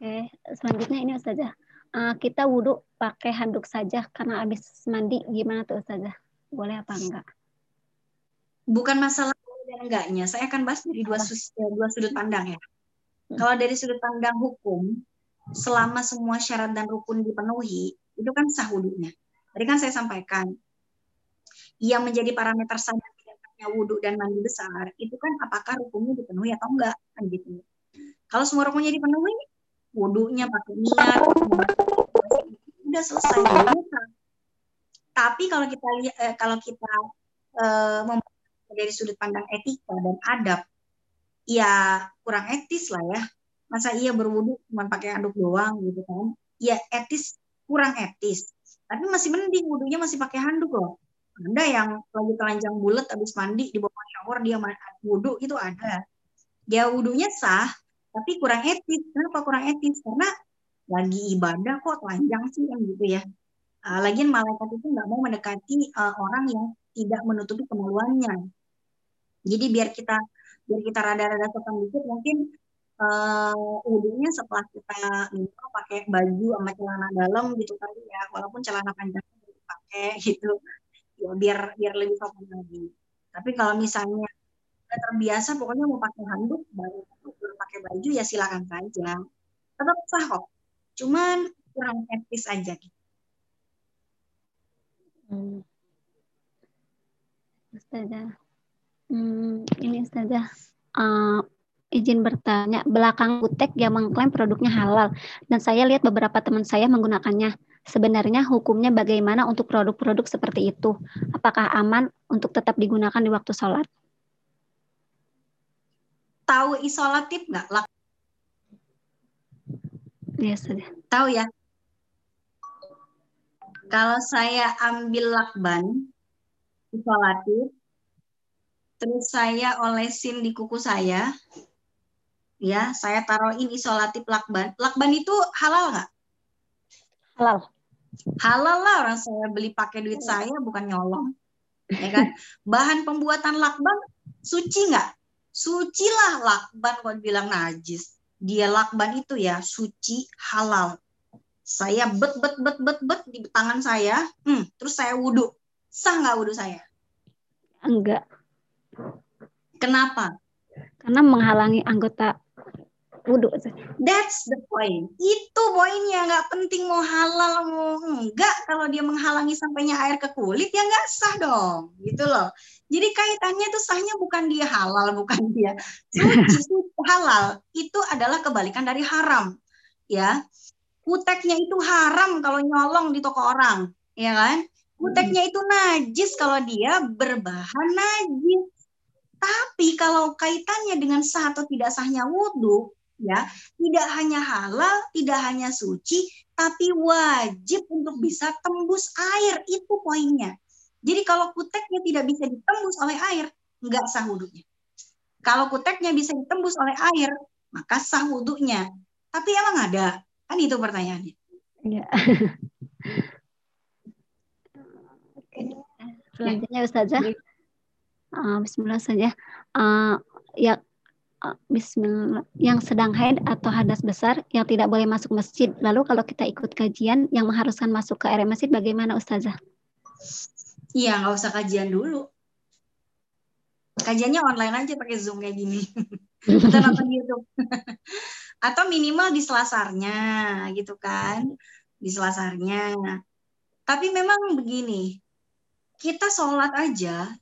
Oke, selanjutnya ini Ustazah. Uh, kita wudhu pakai handuk saja karena habis mandi gimana tuh Ustazah? Boleh apa enggak? Bukan masalah dan enggaknya. Saya akan bahas dari dua, sus, eh, dua sudut pandang ya. Hmm. Kalau dari sudut pandang hukum, selama semua syarat dan rukun dipenuhi, itu kan sah wudhunya. Tadi kan saya sampaikan, yang menjadi parameter sah dan tidaknya wudhu dan mandi besar, itu kan apakah rukunnya dipenuhi atau enggak. Kan gitu. Kalau semua rukunnya dipenuhi, wudhunya pakai niat udah selesai tapi kalau kita lihat eh, kalau kita eh, dari sudut pandang etika dan adab ya kurang etis lah ya. Masa iya berwudhu cuma pakai anduk doang gitu kan? Ya etis kurang etis. Tapi masih mending wudhunya masih pakai handuk loh. Ada yang lagi telanjang bulat habis mandi di bawah shower dia wudhu itu ada. Dia wudhunya sah tapi kurang etis. Kenapa kurang etis? Karena lagi ibadah kok telanjang sih yang gitu ya. Uh, lagian malaikat itu nggak mau mendekati uh, orang yang tidak menutupi kemaluannya. Jadi biar kita biar kita rada-rada sopan dikit mungkin uh, setelah kita gitu, pakai baju sama celana dalam gitu kali ya. Walaupun celana panjang dipakai gitu. Ya biar biar lebih sopan lagi. Tapi kalau misalnya terbiasa pokoknya mau pakai handuk baru pakai baju ya silakan saja. Tetap sah kok. Cuman kurang etis aja gitu. Hmm. Ustazah. Hmm, ini Ustazah. Uh, izin bertanya belakang butek yang mengklaim produknya halal. Dan saya lihat beberapa teman saya menggunakannya. Sebenarnya hukumnya bagaimana untuk produk-produk seperti itu? Apakah aman untuk tetap digunakan di waktu sholat tahu isolatif nggak? Ya sudah. Tahu ya? Kalau saya ambil lakban isolatif, terus saya olesin di kuku saya, ya saya taruhin isolatif lakban. Lakban itu halal nggak? Halal. Halal lah orang saya beli pakai duit saya bukan nyolong, ya kan? Bahan pembuatan lakban suci nggak? Suci lah lakban kalau bilang najis. Dia lakban itu ya suci halal. Saya bet bet bet bet bet di tangan saya, hmm, terus saya wudhu. Sah nggak wudhu saya? Enggak. Kenapa? Karena menghalangi anggota wudhu. That's the point. Itu poinnya nggak penting mau halal mau enggak kalau dia menghalangi sampainya air ke kulit ya nggak sah dong, gitu loh. Jadi kaitannya itu sahnya bukan dia halal, bukan dia suci, halal. Itu adalah kebalikan dari haram, ya. Kuteknya itu haram kalau nyolong di toko orang, ya kan? Kuteknya itu najis kalau dia berbahan najis. Tapi kalau kaitannya dengan sah atau tidak sahnya wudhu, ya tidak hanya halal, tidak hanya suci, tapi wajib untuk bisa tembus air itu poinnya. Jadi kalau kuteknya tidak bisa ditembus oleh air, nggak sah wudhunya. Kalau kuteknya bisa ditembus oleh air, maka sah wudhunya. Tapi emang ada? Kan itu pertanyaannya. Iya. Oke. Selanjutnya Ustazah. Uh, Bismillah saja. Uh, ya Bismillah, yang sedang haid atau hadas besar yang tidak boleh masuk masjid. Lalu kalau kita ikut kajian yang mengharuskan masuk ke area masjid, bagaimana Ustazah? Iya, nggak usah kajian dulu. Kajiannya online aja pakai Zoom kayak gini. Atau nonton YouTube. atau minimal di selasarnya gitu kan. Di selasarnya. Tapi memang begini, kita sholat aja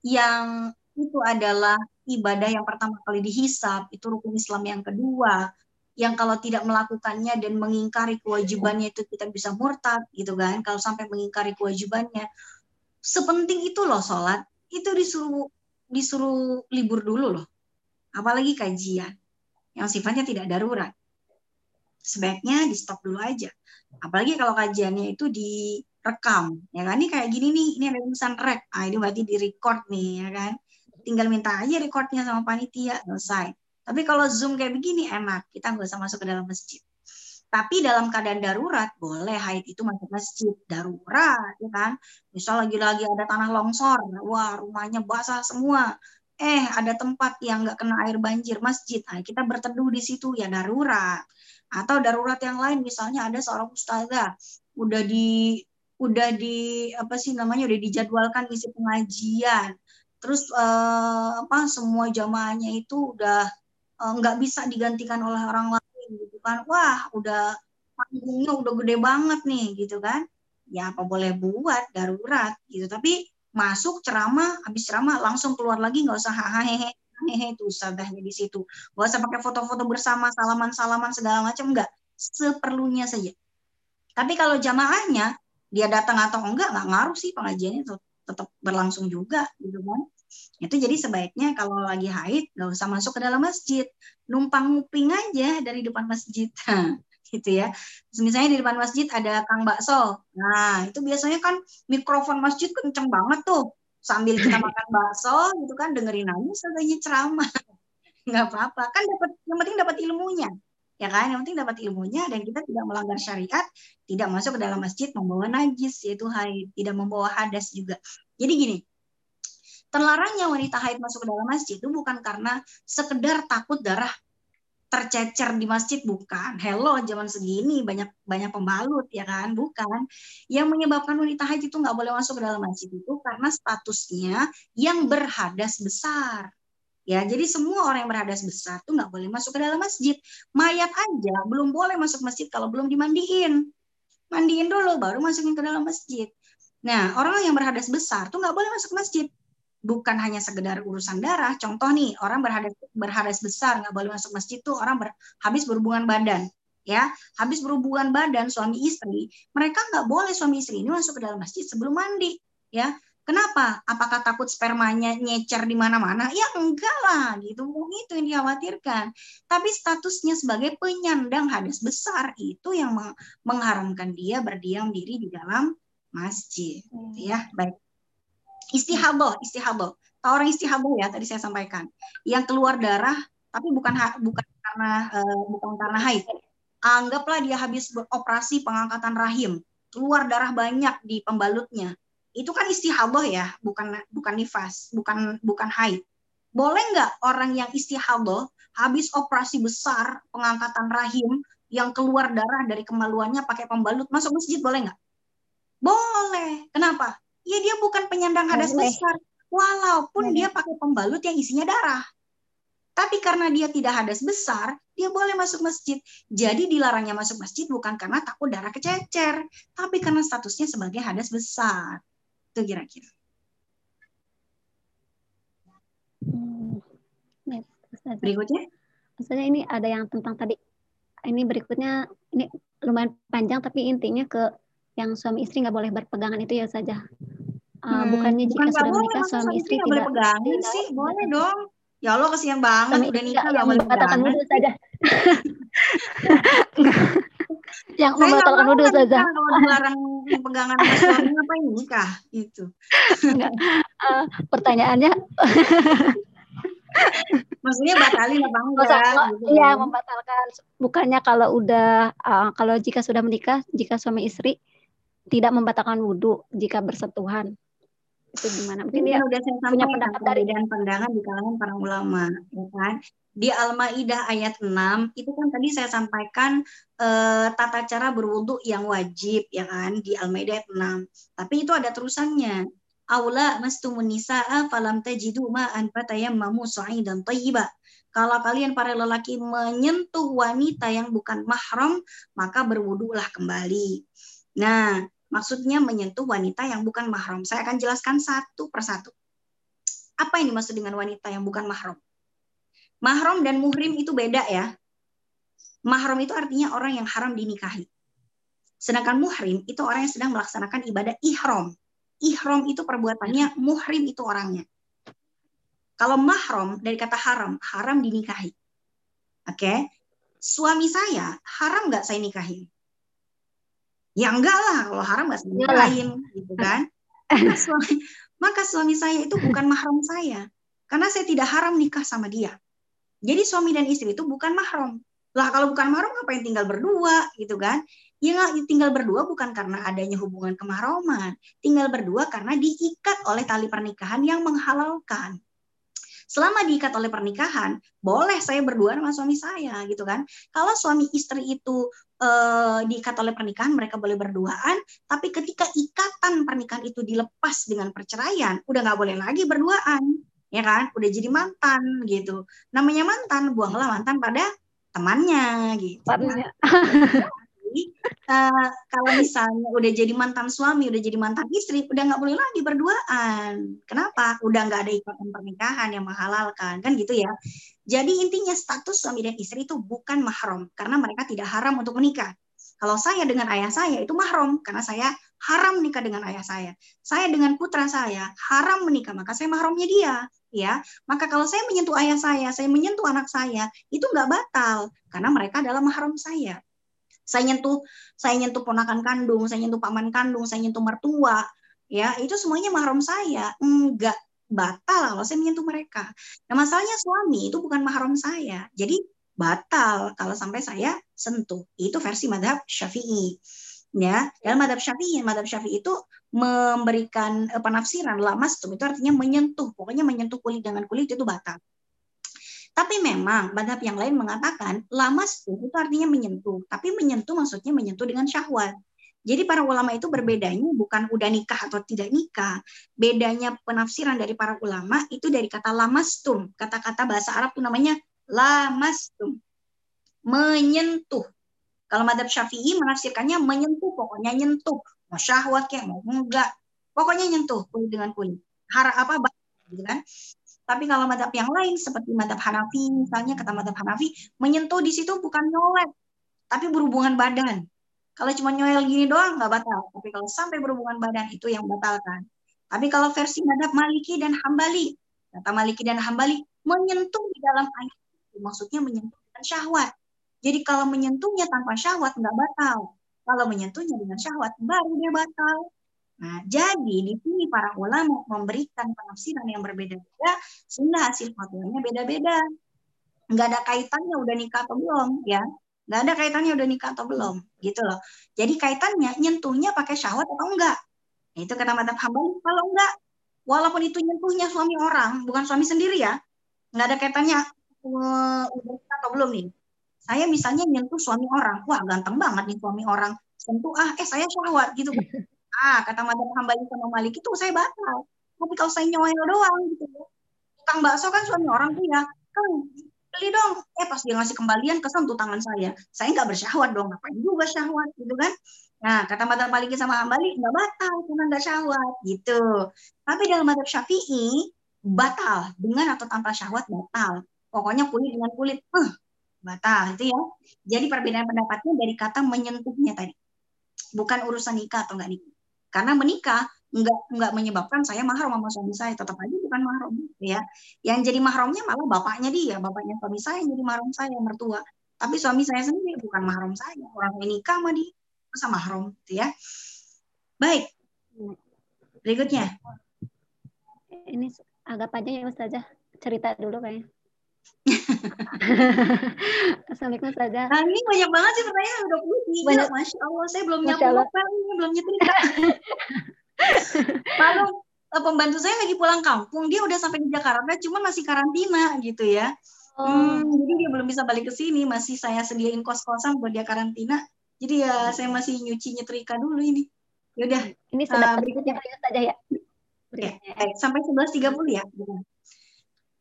yang itu adalah ibadah yang pertama kali dihisap, itu rukun Islam yang kedua, yang kalau tidak melakukannya dan mengingkari kewajibannya itu kita bisa murtad gitu kan? Kalau sampai mengingkari kewajibannya sepenting itu loh sholat itu disuruh disuruh libur dulu loh. Apalagi kajian yang sifatnya tidak darurat. Sebaiknya di stop dulu aja. Apalagi kalau kajiannya itu direkam ya kan? Ini kayak gini nih ini ada tulisan rek. Ah ini berarti di record nih ya kan tinggal minta aja recordnya sama panitia selesai. Tapi kalau zoom kayak begini enak. Kita nggak usah masuk ke dalam masjid. Tapi dalam keadaan darurat boleh haid itu masuk masjid. Darurat ya kan? Misal lagi-lagi ada tanah longsor wah rumahnya basah semua. Eh ada tempat yang nggak kena air banjir masjid. Nah, kita berteduh di situ ya darurat. Atau darurat yang lain misalnya ada seorang ustazah. Udah di udah di apa sih namanya udah dijadwalkan isi pengajian terus uh, apa semua jamaahnya itu udah uh, nggak bisa digantikan oleh orang lain gitu kan. Wah udah panggungnya udah gede banget nih gitu kan. Ya apa boleh buat? Darurat gitu. Tapi masuk ceramah habis ceramah langsung keluar lagi nggak usah hahaha hehe itu sadahnya di situ. Nggak usah pakai foto-foto bersama salaman-salaman segala macam enggak seperlunya saja. Tapi kalau jamaahnya dia datang atau enggak nggak ngaruh sih pengajiannya tetap berlangsung juga gitu kan itu jadi sebaiknya kalau lagi haid nggak usah masuk ke dalam masjid. Numpang nguping aja dari depan masjid. Gitu ya. Misalnya di depan masjid ada kang bakso. Nah itu biasanya kan mikrofon masjid kenceng banget tuh. Sambil kita makan bakso gitu kan dengerin aja sebaiknya ceramah. Nggak apa-apa. Kan dapat yang penting dapat ilmunya. Ya kan? Yang penting dapat ilmunya dan kita tidak melanggar syariat tidak masuk ke dalam masjid membawa najis yaitu haid. Tidak membawa hadas juga. Jadi gini terlarangnya wanita haid masuk ke dalam masjid itu bukan karena sekedar takut darah tercecer di masjid bukan. Hello, zaman segini banyak banyak pembalut ya kan, bukan. Yang menyebabkan wanita haid itu nggak boleh masuk ke dalam masjid itu karena statusnya yang berhadas besar. Ya, jadi semua orang yang berhadas besar tuh nggak boleh masuk ke dalam masjid. Mayat aja belum boleh masuk masjid kalau belum dimandiin. Mandiin dulu baru masukin ke dalam masjid. Nah, orang yang berhadas besar tuh nggak boleh masuk masjid. Bukan hanya sekedar urusan darah. Contoh nih, orang berhadas berhadas besar nggak boleh masuk masjid tuh orang ber, habis berhubungan badan. Ya, habis berhubungan badan suami istri, mereka nggak boleh suami istri ini masuk ke dalam masjid sebelum mandi. Ya, Kenapa? Apakah takut spermanya nyecer di mana-mana? Ya enggak lah, gitu. Itu yang dikhawatirkan. Tapi statusnya sebagai penyandang hadas besar itu yang mengharamkan dia berdiam diri di dalam masjid. Hmm. Ya, baik. Istihaboh, istihaboh. Tahu orang istihaboh ya, tadi saya sampaikan. Yang keluar darah, tapi bukan bukan karena uh, bukan karena haid. Anggaplah dia habis beroperasi pengangkatan rahim, keluar darah banyak di pembalutnya itu kan istihadah ya, bukan bukan nifas, bukan bukan haid. Boleh nggak orang yang istihadah habis operasi besar pengangkatan rahim yang keluar darah dari kemaluannya pakai pembalut masuk masjid boleh nggak? Boleh. Kenapa? Ya dia bukan penyandang hadas besar, walaupun dia pakai pembalut yang isinya darah. Tapi karena dia tidak hadas besar, dia boleh masuk masjid. Jadi dilarangnya masuk masjid bukan karena takut darah kececer, tapi karena statusnya sebagai hadas besar. Itu kira-kira. Hmm. Berikutnya? Maksudnya ini ada yang tentang tadi. Ini berikutnya ini lumayan panjang tapi intinya ke yang suami istri nggak boleh berpegangan itu ya saja. Uh, hmm, bukannya jika bukan sudah menikah suami istri tidak boleh pegangan sih, boleh dong. Ya Allah kesian banget suami udah nikah boleh membatalkan wudhu saja. yang membatalkan wudhu saja. Kalau dilarang pegangan suami ngapain nikah itu. Uh, pertanyaannya Maksudnya batalin apa enggak? Gitu iya, kan? membatalkan. Bukannya kalau udah uh, kalau jika sudah menikah, jika suami istri tidak membatalkan wudhu jika bersentuhan. Itu gimana? Mungkin dia udah saya punya pendapat dari dan pandangan di kalangan para ulama, ya kan? Di Al-Maidah ayat 6 itu kan tadi saya sampaikan uh, tata cara berwudhu yang wajib ya kan di Al-Maidah ayat 6. Tapi itu ada terusannya aula mastumun nisaa falam tajidu ma'an fatayammamu sa'idan thayyiba. Kalau kalian para lelaki menyentuh wanita yang bukan mahram, maka berwudulah kembali. Nah, maksudnya menyentuh wanita yang bukan mahram. Saya akan jelaskan satu persatu. Apa yang dimaksud dengan wanita yang bukan mahram? Mahram dan muhrim itu beda ya. Mahram itu artinya orang yang haram dinikahi. Sedangkan muhrim itu orang yang sedang melaksanakan ibadah ihram ihram itu perbuatannya, muhrim itu orangnya. Kalau mahram dari kata haram, haram dinikahi. Oke, okay? suami saya haram nggak saya nikahin? Ya enggak lah, kalau haram nggak saya nikahin, gitu kan? Maka suami, maka suami saya itu bukan mahram saya, karena saya tidak haram nikah sama dia. Jadi suami dan istri itu bukan mahram. Lah kalau bukan mahram ngapain tinggal berdua gitu kan? Ya tinggal berdua bukan karena adanya hubungan kemahroman, tinggal berdua karena diikat oleh tali pernikahan yang menghalalkan. Selama diikat oleh pernikahan, boleh saya berdua sama suami saya gitu kan. Kalau suami istri itu e, diikat oleh pernikahan, mereka boleh berduaan, tapi ketika ikatan pernikahan itu dilepas dengan perceraian, udah nggak boleh lagi berduaan ya kan? Udah jadi mantan gitu. Namanya mantan buanglah mantan pada temannya gitu uh, kalau misalnya udah jadi mantan suami, udah jadi mantan istri, udah nggak boleh lagi berduaan. Kenapa? Udah nggak ada ikatan pernikahan yang menghalalkan, kan gitu ya. Jadi intinya status suami dan istri itu bukan mahram karena mereka tidak haram untuk menikah. Kalau saya dengan ayah saya itu mahram karena saya haram menikah dengan ayah saya. Saya dengan putra saya haram menikah maka saya mahramnya dia, ya. Maka kalau saya menyentuh ayah saya, saya menyentuh anak saya, itu nggak batal karena mereka adalah mahram saya. Saya nyentuh saya nyentuh ponakan kandung, saya nyentuh paman kandung, saya nyentuh mertua, ya itu semuanya mahram saya. Enggak batal kalau saya menyentuh mereka. Nah, masalahnya suami itu bukan mahram saya. Jadi batal kalau sampai saya sentuh. Itu versi madhab Syafi'i. Ya, dalam madhab Syafi'i, madhab Syafi'i itu memberikan eh, penafsiran lamastum itu artinya menyentuh. Pokoknya menyentuh kulit dengan kulit itu batal. Tapi memang madhab yang lain mengatakan lamas itu artinya menyentuh. Tapi menyentuh maksudnya menyentuh dengan syahwat. Jadi para ulama itu berbedanya bukan udah nikah atau tidak nikah. Bedanya penafsiran dari para ulama itu dari kata lamastum. Kata-kata bahasa Arab itu namanya lamastum. Menyentuh. Kalau madhab syafi'i menafsirkannya menyentuh. Pokoknya nyentuh. Mau syahwat kayak mau enggak. Pokoknya nyentuh kulit dengan kulit. Harap apa? Gitu kan? Tapi kalau madhab yang lain seperti madhab Hanafi, misalnya kata madhab Hanafi, menyentuh di situ bukan nyolek, tapi berhubungan badan. Kalau cuma nyoel gini doang nggak batal, tapi kalau sampai berhubungan badan itu yang batalkan. Tapi kalau versi madhab Maliki dan Hambali, kata Maliki dan Hambali, menyentuh di dalam air maksudnya menyentuh dengan syahwat. Jadi kalau menyentuhnya tanpa syahwat nggak batal. Kalau menyentuhnya dengan syahwat baru dia batal. Nah, jadi di sini para ulama memberikan penafsiran yang berbeda-beda sehingga hasil fatwanya beda-beda. Nggak ada kaitannya udah nikah atau belum, ya. Nggak ada kaitannya udah nikah atau belum, gitu loh. Jadi kaitannya nyentuhnya pakai syahwat atau enggak. Nah, itu kata madhab hambali, kalau enggak, walaupun itu nyentuhnya suami orang, bukan suami sendiri ya, nggak ada kaitannya uh, udah nikah atau belum nih. Saya misalnya nyentuh suami orang, wah ganteng banget nih suami orang, sentuh ah, eh saya syahwat gitu. Ah, kata Madam Hambali sama Malik itu saya batal. Tapi kalau saya nyoel doang gitu ya. Tukang bakso kan suami orang tuh ya, Kang, beli dong. Eh pas dia ngasih kembalian kesan tuh tangan saya. Saya nggak bersyahwat dong, ngapain juga syahwat gitu kan. Nah, kata mata Maliki sama Ambali, nggak batal karena nggak syahwat gitu. Tapi dalam madhab Syafi'i, batal dengan atau tanpa syahwat batal. Pokoknya kulit dengan kulit, uh, batal itu ya. Jadi perbedaan pendapatnya dari kata menyentuhnya tadi. Bukan urusan nikah atau nggak nikah. Karena menikah nggak nggak menyebabkan saya mahram sama suami saya. Tetap aja bukan mahram ya. Yang jadi mahramnya malah bapaknya dia. Bapaknya suami saya yang jadi mahram saya mertua. Tapi suami saya sendiri bukan mahram saya. Orang yang nikah sama dia masa mahram gitu ya. Baik. Berikutnya. Ini agak panjang ya Ustazah. Cerita dulu kayaknya Assalamualaikum Ustazah. Nah, ini banyak banget sih pertanyaan udah puluh Banyak. Masya Allah, saya belum nyampe belum nyetrika. Lalu eh, pembantu saya lagi pulang kampung, dia udah sampai di Jakarta, cuma masih karantina gitu ya. Oh. Hmm, jadi dia belum bisa balik ke sini, masih saya sediain kos-kosan buat dia karantina. Jadi ya saya masih nyuci nyetrika dulu ini. Yaudah. Ini sudah uh, berikutnya saja ya. Oke, okay. sampai 11.30 ya.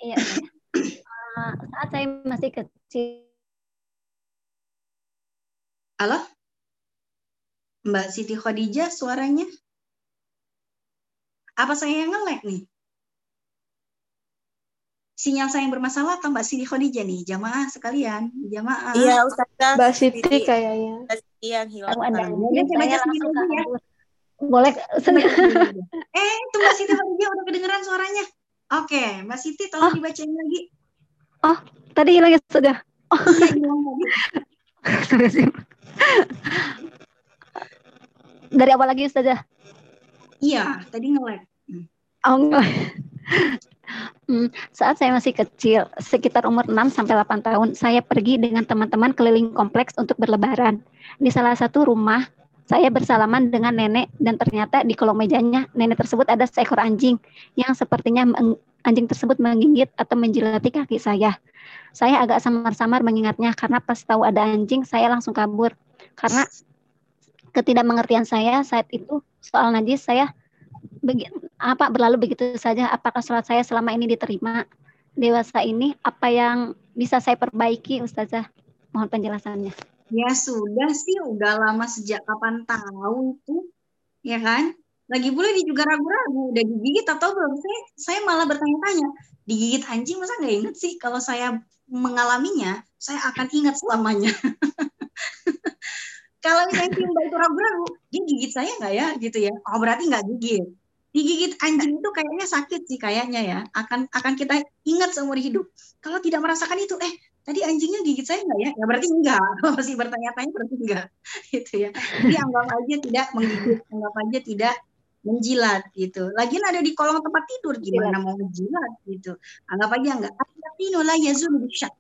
Iya. uh, saat saya masih kecil. Halo? Mbak Siti Khadijah suaranya? Apa saya yang ngelek nih? Sinyal saya yang bermasalah atau Mbak Siti Khadijah nih? Jamaah sekalian, jamaah. Iya, Ustazah. Mbak Siti kayaknya. Mbak Siti yang hilang. Oh, ada. Mungkin saya baca sendiri ya. Boleh. eh, itu Mbak Siti Khadijah udah kedengeran suaranya. Oke, Mbak Siti tolong oh. dibacain lagi. Oh, tadi hilang ya sudah. Oh. Iya. Dari awal lagi Ustazah? Iya, tadi nge-lag. Oh, enggak. Hmm, saat saya masih kecil, sekitar umur 6 sampai 8 tahun, saya pergi dengan teman-teman keliling kompleks untuk berlebaran. Di salah satu rumah, saya bersalaman dengan nenek dan ternyata di kolong mejanya nenek tersebut ada seekor anjing yang sepertinya anjing tersebut menggigit atau menjilati kaki saya. Saya agak samar-samar mengingatnya karena pas tahu ada anjing saya langsung kabur. Karena ketidakmengertian saya saat itu soal najis saya begi, apa berlalu begitu saja. Apakah sholat saya selama ini diterima? Dewasa ini apa yang bisa saya perbaiki Ustazah? Mohon penjelasannya. Ya sudah sih udah lama sejak kapan tahu itu ya kan lagi pula dia juga ragu-ragu udah digigit atau belum. Saya saya malah bertanya-tanya digigit anjing masa nggak inget sih kalau saya mengalaminya? Saya akan ingat selamanya. Kalau misalnya si mbak itu ragu-ragu dia gigit saya nggak ya? Gitu ya. Oh berarti nggak gigit. Digigit anjing itu kayaknya sakit sih kayaknya ya. Akan akan kita ingat seumur hidup. Kalau tidak merasakan itu eh tadi anjingnya gigit saya nggak ya? Ya berarti enggak masih bertanya-tanya berarti enggak gitu ya. Jadi anggap aja tidak menggigit anggap aja tidak menjilat gitu lagian ada di kolong tempat tidur gimana mau menjilat gitu anggap aja enggak al-yaqinu la yazulu bisyak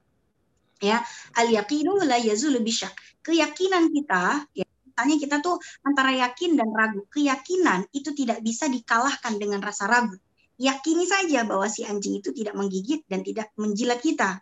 ya al-yaqinu la yazulu bisyak keyakinan kita, ya, misalnya kita tuh antara yakin dan ragu. Keyakinan itu tidak bisa dikalahkan dengan rasa ragu. Yakini saja bahwa si anjing itu tidak menggigit dan tidak menjilat kita.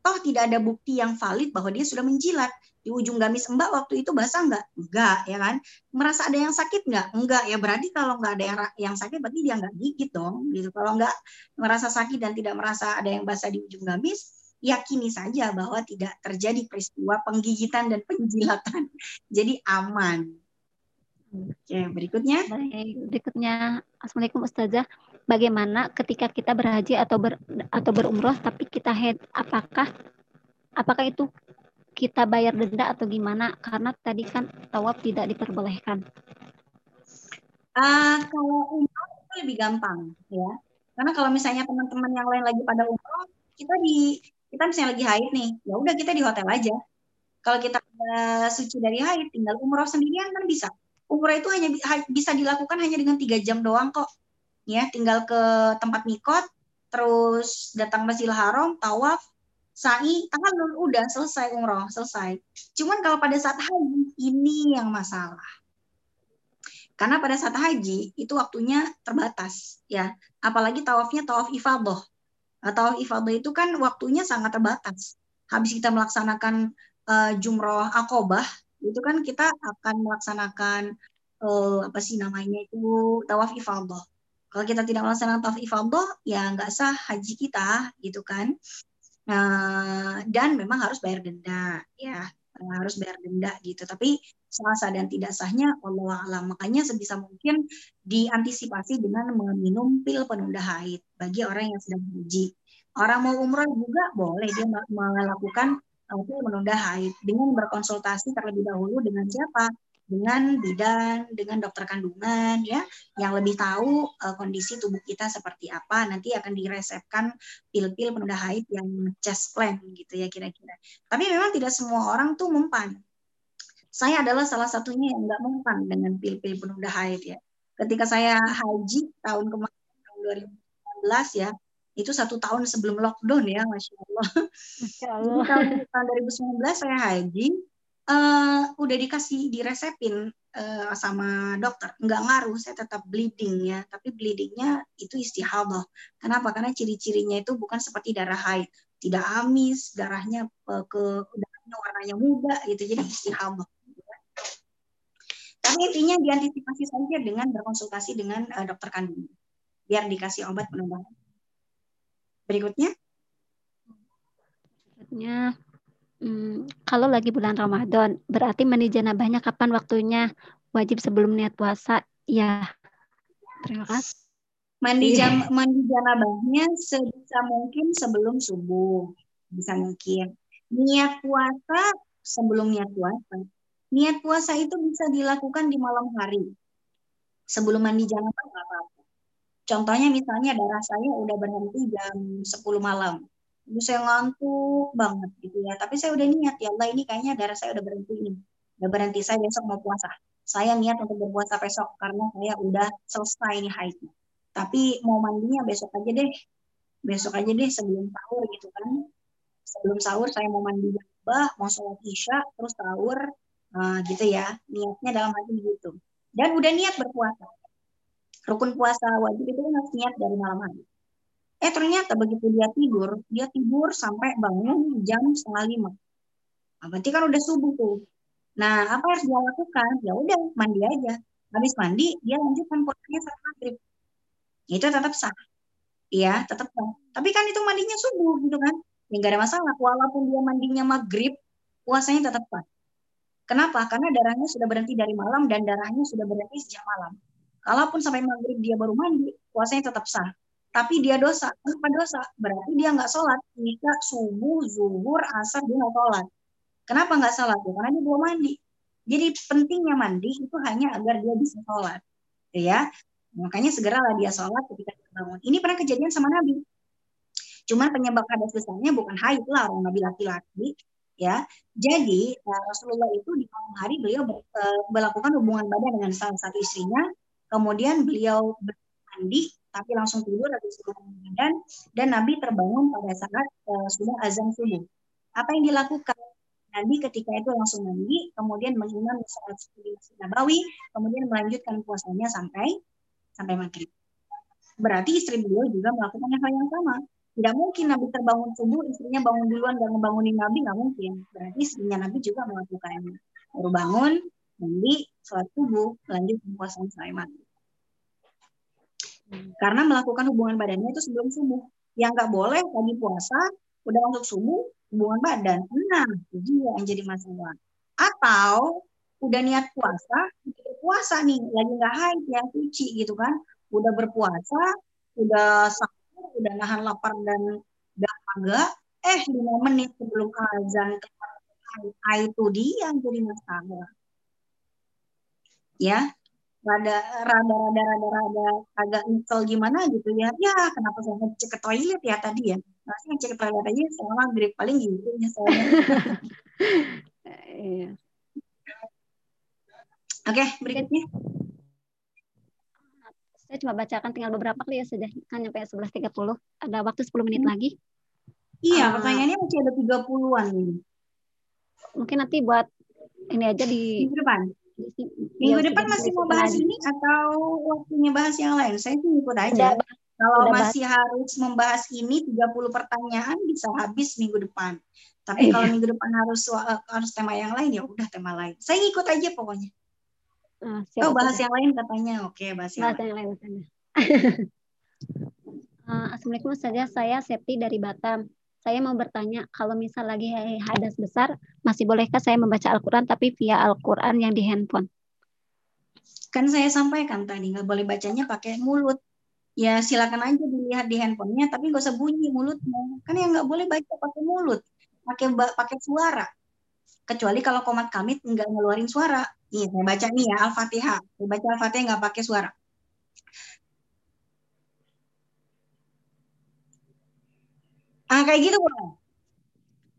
Toh tidak ada bukti yang valid bahwa dia sudah menjilat. Di ujung gamis mbak waktu itu basah nggak? Enggak, ya kan? Merasa ada yang sakit nggak? Enggak, ya berarti kalau nggak ada yang, sakit berarti dia nggak gigit dong. Gitu. Kalau nggak merasa sakit dan tidak merasa ada yang basah di ujung gamis, yakini saja bahwa tidak terjadi peristiwa penggigitan dan penjilatan. Jadi aman. Oke, berikutnya. Baik, berikutnya Assalamualaikum Ustazah. Bagaimana ketika kita berhaji atau ber, atau berumroh tapi kita head apakah apakah itu kita bayar denda atau gimana? Karena tadi kan tawaf tidak diperbolehkan. Uh, kalau umroh itu lebih gampang ya. Karena kalau misalnya teman-teman yang lain lagi pada umroh, kita di kita misalnya lagi haid nih, ya udah kita di hotel aja. Kalau kita suci dari haid, tinggal umroh sendirian kan bisa. Umroh itu hanya bisa dilakukan hanya dengan tiga jam doang kok. Ya, tinggal ke tempat mikot, terus datang Masjidil Haram, tawaf, sa'i, tangan udah selesai umroh, selesai. Cuman kalau pada saat haji, ini yang masalah. Karena pada saat haji itu waktunya terbatas ya. Apalagi tawafnya tawaf ifadah atau ifadah itu kan waktunya sangat terbatas. Habis kita melaksanakan uh, jumroh akobah, itu kan kita akan melaksanakan uh, apa sih namanya itu tawaf ifadah. Kalau kita tidak melaksanakan tawaf ifadah, ya nggak sah haji kita, gitu kan. Uh, dan memang harus bayar denda ya. Harus bayar denda gitu. Tapi salah sah dan tidak sahnya Allah alam makanya sebisa mungkin diantisipasi dengan meminum pil penunda haid bagi orang yang sedang haji. Orang mau umroh juga boleh dia melakukan uh, pil menunda haid dengan berkonsultasi terlebih dahulu dengan siapa dengan bidan, dengan dokter kandungan ya yang lebih tahu uh, kondisi tubuh kita seperti apa. Nanti akan diresepkan pil-pil penunda haid yang chest plan gitu ya kira-kira. Tapi memang tidak semua orang tuh mempan. Saya adalah salah satunya yang nggak mempan dengan pil-pil penunda haid ya. Ketika saya haji tahun kemarin tahun 2019 ya, itu satu tahun sebelum lockdown ya, masya Allah. Masya Allah. Jadi tahun, tahun 2019 saya haji, uh, udah dikasih diresepin uh, sama dokter. Nggak ngaruh saya tetap bleeding ya. Tapi bleedingnya itu istihadah kenapa? Karena ciri-cirinya itu bukan seperti darah haid. Tidak amis darahnya uh, ke darahnya warnanya muda gitu. Jadi istihadah tapi intinya diantisipasi saja dengan berkonsultasi dengan uh, dokter kandungan biar dikasih obat penambah berikutnya? Berikutnya Hmm, kalau lagi bulan Ramadan, berarti mandi janabahnya kapan waktunya? Wajib sebelum niat puasa? Ya. Terima kasih. Mandi jam mandi janabahnya sebisa mungkin sebelum subuh. Bisa mungkin. Niat puasa sebelum niat puasa. Niat puasa itu bisa dilakukan di malam hari. Sebelum mandi janabah nggak apa-apa. Contohnya misalnya darah saya udah berhenti jam 10 malam Terus saya ngantuk banget gitu ya. Tapi saya udah niat ya Allah ini kayaknya darah saya udah berhenti ini. Udah berhenti saya besok mau puasa. Saya niat untuk berpuasa besok karena saya udah selesai nih haidnya. Tapi mau mandinya besok aja deh. Besok aja deh sebelum sahur gitu kan. Sebelum sahur saya mau mandi bah, mau sholat isya, terus sahur uh, gitu ya. Niatnya dalam hati gitu. Dan udah niat berpuasa. Rukun puasa wajib itu kan harus niat dari malam hari. Eh ternyata begitu dia tidur, dia tidur sampai bangun jam setengah lima. Nah, berarti kan udah subuh tuh. Nah, apa harus dia lakukan? Ya udah mandi aja. Habis mandi, dia lanjutkan puasanya saat maghrib. Itu tetap sah. Iya, tetap sah. Tapi kan itu mandinya subuh gitu kan. Ya nggak ada masalah. Walaupun dia mandinya maghrib, puasanya tetap sah. Kenapa? Karena darahnya sudah berhenti dari malam dan darahnya sudah berhenti sejak malam. Kalaupun sampai maghrib dia baru mandi, puasanya tetap sah tapi dia dosa. Kenapa dosa? Berarti dia nggak sholat. Jika subuh, zuhur, asar dia nggak sholat. Kenapa nggak sholat? Ya, karena dia belum mandi. Jadi pentingnya mandi itu hanya agar dia bisa sholat. Ya, makanya segeralah dia sholat ketika dia bangun. Ini pernah kejadian sama Nabi. Cuma penyebab hadas besarnya bukan haid lah orang Nabi laki-laki. Ya, jadi eh, Rasulullah itu di malam hari beliau ber, uh, melakukan hubungan badan dengan salah satu istrinya. Kemudian beliau mandi tapi langsung tidur habis badan dan Nabi terbangun pada saat uh, sudah azan subuh. Apa yang dilakukan? Nabi ketika itu langsung mandi, kemudian mengimam di Masjid Nabawi, kemudian melanjutkan puasanya sampai sampai maghrib. Berarti istri beliau juga melakukan hal yang sama. Tidak mungkin Nabi terbangun subuh, istrinya bangun duluan dan membangunin Nabi, nggak mungkin. Berarti istrinya Nabi juga melakukannya. Baru bangun, mandi, sholat subuh, lanjut puasanya sampai maghrib. Karena melakukan hubungan badannya itu sebelum subuh. Yang nggak boleh lagi puasa, udah masuk subuh, hubungan badan. Nah, itu yang jadi masalah. Atau udah niat puasa, puasa nih, lagi nggak haid ya, suci gitu kan. Udah berpuasa, udah sahur, udah nahan lapar dan dahaga, eh lima menit sebelum azan itu dia yang jadi masalah. Ya, rada rada rada rada rada agak nyesel gimana gitu ya. Ya kenapa saya ngecek ke toilet ya tadi ya? Pasti ngecek ke toilet aja selama maghrib paling gitu nyeselnya. Iya. oke berikutnya. Saya cuma bacakan tinggal beberapa kali ya sudah. Kan sampai sebelas tiga puluh. Ada waktu sepuluh menit hmm. lagi. Iya uh, pertanyaannya masih ada tiga puluhan mungkin nanti buat ini aja di minggu depan Minggu ya, depan masih mau bahas ini atau waktunya bahas yang lain? Saya sih ikut aja. Udah, Kalau udah masih bahas. harus membahas ini 30 pertanyaan bisa habis minggu depan. Tapi eh, kalau minggu depan harus uh, harus tema yang lain ya udah tema lain. Saya ikut aja pokoknya. Ah, oh bahas yang lain katanya. Oke, bahas yang bahas lain. Yang lain uh, Assalamualaikum saja saya Septi dari Batam. Saya mau bertanya, kalau misal lagi hadas besar, masih bolehkah saya membaca Al-Quran tapi via Al-Quran yang di handphone? Kan saya sampaikan tadi, nggak boleh bacanya pakai mulut. Ya silakan aja dilihat di handphonenya, tapi nggak usah bunyi mulutnya. Kan yang nggak boleh baca pakai mulut, pakai pakai suara. Kecuali kalau komat kamit nggak ngeluarin suara. Iya, saya baca nih ya Al-Fatihah. Saya baca Al-Fatihah nggak pakai suara. Ah, kayak gitu.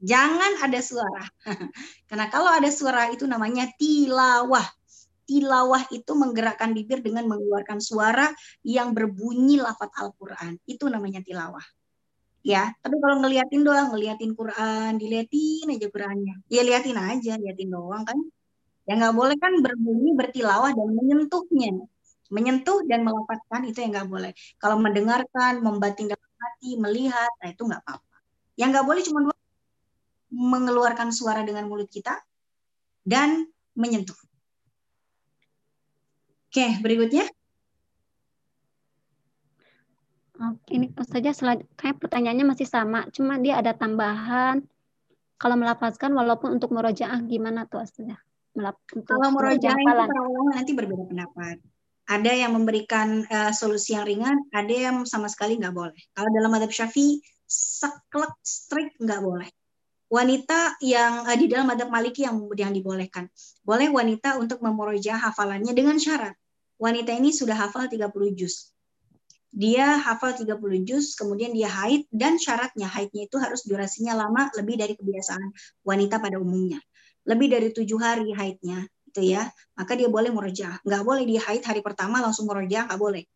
Jangan ada suara. Karena kalau ada suara itu namanya tilawah. Tilawah itu menggerakkan bibir dengan mengeluarkan suara yang berbunyi lafat Al-Quran. Itu namanya tilawah. Ya, tapi kalau ngeliatin doang, ngeliatin Quran, diliatin aja Qurannya. Ya liatin aja, liatin doang kan. Yang nggak boleh kan berbunyi, bertilawah dan menyentuhnya. Menyentuh dan melafatkan itu yang nggak boleh. Kalau mendengarkan, membatin dalam hati, melihat, nah itu nggak apa-apa. Yang nggak boleh cuma dua, mengeluarkan suara dengan mulut kita dan menyentuh. Oke, berikutnya. Ini saja kayak pertanyaannya masih sama, cuma dia ada tambahan. Kalau melafazkan walaupun untuk merojaah gimana tuh Ustazah? Kalau merojaah itu nanti berbeda pendapat. Ada yang memberikan uh, solusi yang ringan, ada yang sama sekali nggak boleh. Kalau dalam adab syafi'i, saklek strict nggak boleh. Wanita yang uh, di dalam adab maliki yang yang dibolehkan. Boleh wanita untuk memorojah hafalannya dengan syarat. Wanita ini sudah hafal 30 juz. Dia hafal 30 juz, kemudian dia haid, dan syaratnya haidnya itu harus durasinya lama lebih dari kebiasaan wanita pada umumnya. Lebih dari tujuh hari haidnya, gitu ya, maka dia boleh merojah. Nggak boleh dia haid hari pertama langsung merojah, nggak boleh.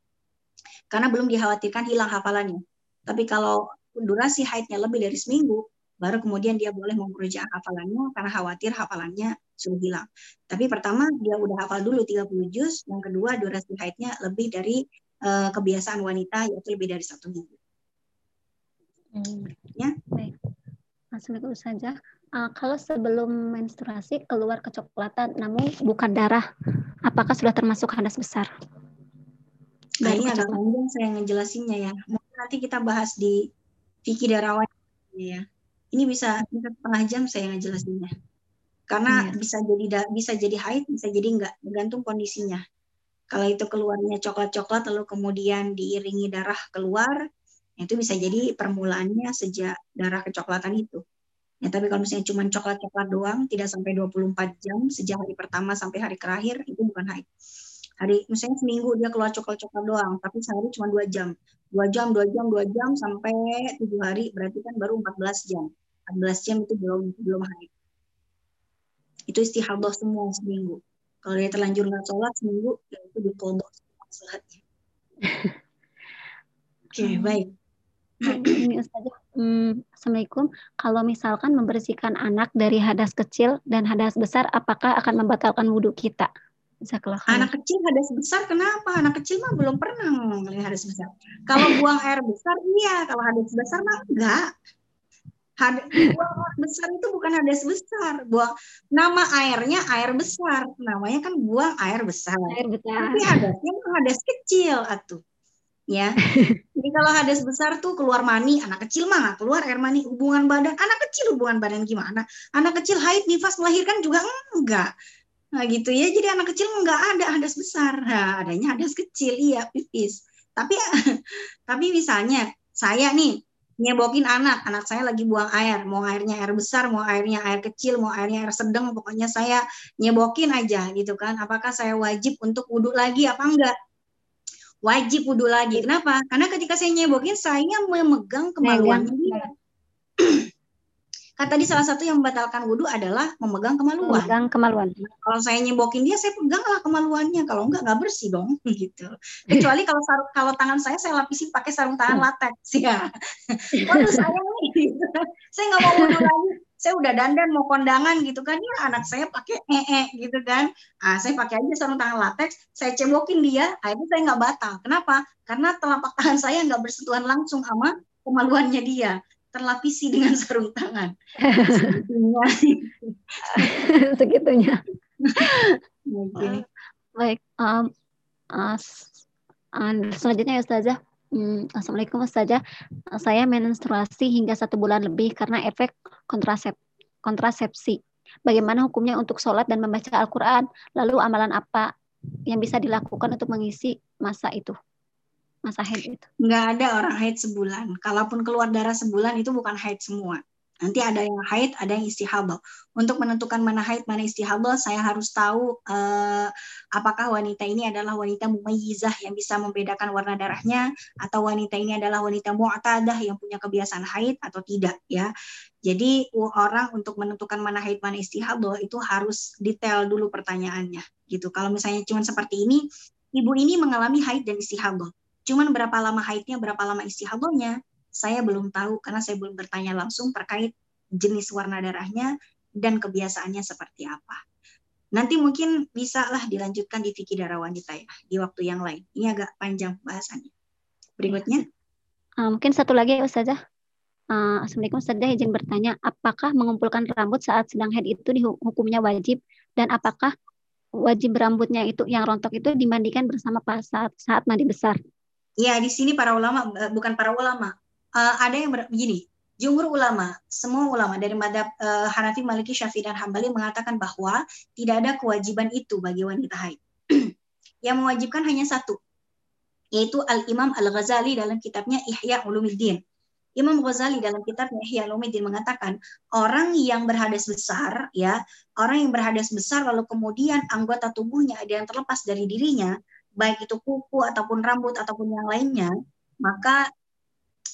Karena belum dikhawatirkan hilang hafalannya. Tapi kalau durasi haidnya lebih dari seminggu, baru kemudian dia boleh merojah hafalannya karena khawatir hafalannya sudah hilang. Tapi pertama dia udah hafal dulu 30 juz, yang kedua durasi haidnya lebih dari uh, kebiasaan wanita yaitu lebih dari satu minggu. Hmm. Ya. Baik. Assalamualaikum saja uh, kalau sebelum menstruasi keluar kecoklatan namun bukan darah, apakah sudah termasuk hadas besar? Nah, ini agak panjang saya ngejelasinnya ya. Mungkin nanti kita bahas di fikih darawan ya. Ini bisa bisa setengah jam saya ngejelasinnya. Karena iya. bisa jadi bisa jadi haid, bisa jadi enggak, tergantung kondisinya. Kalau itu keluarnya coklat-coklat lalu kemudian diiringi darah keluar, itu bisa jadi permulaannya sejak darah kecoklatan itu. Ya, tapi kalau misalnya cuma coklat-coklat doang, tidak sampai 24 jam sejak hari pertama sampai hari terakhir, itu bukan haid. Hari, misalnya seminggu dia keluar coklat-coklat doang, tapi sehari cuma dua jam. Dua jam, dua jam, dua jam, sampai tujuh hari, berarti kan baru 14 jam. 14 jam itu belum belum haid. Itu istihadah semua seminggu. Kalau dia terlanjur nggak sholat seminggu, ya itu dikodok sholatnya. Oke, okay, baik. Ini Ustazah, hmm, Assalamualaikum. Kalau misalkan membersihkan anak dari hadas kecil dan hadas besar, apakah akan membatalkan wudhu kita? Anak kecil hadas besar kenapa? Anak kecil mah belum pernah ngomongin hadas besar. Kalau buang air besar iya, kalau hadas besar mah enggak. Hadas, buang air besar itu bukan hadas besar. Buang nama airnya air besar. Namanya kan buang air besar. Air besar. Tapi hadasnya hadas kecil atuh ya. Jadi kalau hadas besar tuh keluar mani, anak kecil mah nggak keluar air mani, hubungan badan, anak kecil hubungan badan gimana? Anak kecil haid nifas melahirkan juga enggak. Nah gitu ya, jadi anak kecil nggak ada hadas besar, nah, adanya hadas kecil, iya pipis. Tapi tapi misalnya saya nih nyebokin anak, anak saya lagi buang air, mau airnya air besar, mau airnya air kecil, mau airnya air sedang, pokoknya saya nyebokin aja gitu kan. Apakah saya wajib untuk wudhu lagi apa enggak? Wajib wudhu lagi. Kenapa? Karena ketika saya nyebokin, saya memegang kemaluannya dia. Kata tadi salah satu yang membatalkan wudhu adalah memegang kemaluan. Memegang kemaluan. Kalau saya nyebokin dia, saya peganglah kemaluannya. Kalau enggak, nggak bersih dong, gitu. Kecuali kalau kalau tangan saya saya lapisin pakai sarung tangan latex, ya. Waduh saya nih, saya nggak mau wudhu lagi saya udah dandan mau kondangan gitu kan. Ya anak saya pakai ee gitu kan. Ah saya pakai aja sarung tangan latex. Saya cembokin dia itu saya nggak batal. Kenapa? Karena telapak tangan saya nggak bersentuhan langsung sama kemaluannya dia. Terlapisi dengan sarung tangan. Segitunya. Segitunya. Baik um, uh, selanjutnya ya Ustazah Hmm, Assalamualaikum Ustazah. Saya menstruasi hingga satu bulan lebih karena efek kontrasep kontrasepsi. Bagaimana hukumnya untuk sholat dan membaca Al-Quran? Lalu amalan apa yang bisa dilakukan untuk mengisi masa itu? Masa haid itu? Nggak ada orang haid sebulan. Kalaupun keluar darah sebulan itu bukan haid semua. Nanti ada yang haid, ada yang istihadah. Untuk menentukan mana haid, mana istihadah, saya harus tahu uh, apakah wanita ini adalah wanita mumayyizah yang bisa membedakan warna darahnya, atau wanita ini adalah wanita mu'tadah yang punya kebiasaan haid atau tidak ya. Jadi orang untuk menentukan mana haid, mana istihadah itu harus detail dulu pertanyaannya gitu. Kalau misalnya cuma seperti ini, ibu ini mengalami haid dan istihadah. Cuman berapa lama haidnya, berapa lama istihadahnya, saya belum tahu karena saya belum bertanya langsung terkait jenis warna darahnya dan kebiasaannya seperti apa. Nanti mungkin bisa lah dilanjutkan di fikih darah wanita ya di waktu yang lain. Ini agak panjang bahasannya. Berikutnya. Uh, mungkin satu lagi ya Ustazah. Uh, Assalamualaikum Ustazah izin bertanya, apakah mengumpulkan rambut saat sedang haid itu hukumnya wajib dan apakah wajib rambutnya itu yang rontok itu dimandikan bersama saat saat mandi besar? Ya, di sini para ulama eh, bukan para ulama, uh, ada yang begini, jumhur ulama, semua ulama dari madhab uh, Hanafi, Maliki, Syafi'i dan Hambali mengatakan bahwa tidak ada kewajiban itu bagi wanita haid. yang mewajibkan hanya satu, yaitu Al-Imam Al-Ghazali dalam kitabnya Ihya Ulumuddin. Imam Ghazali dalam kitabnya Ihya Ulumuddin mengatakan orang yang berhadas besar ya, orang yang berhadas besar lalu kemudian anggota tubuhnya ada yang terlepas dari dirinya, baik itu kuku ataupun rambut ataupun yang lainnya, maka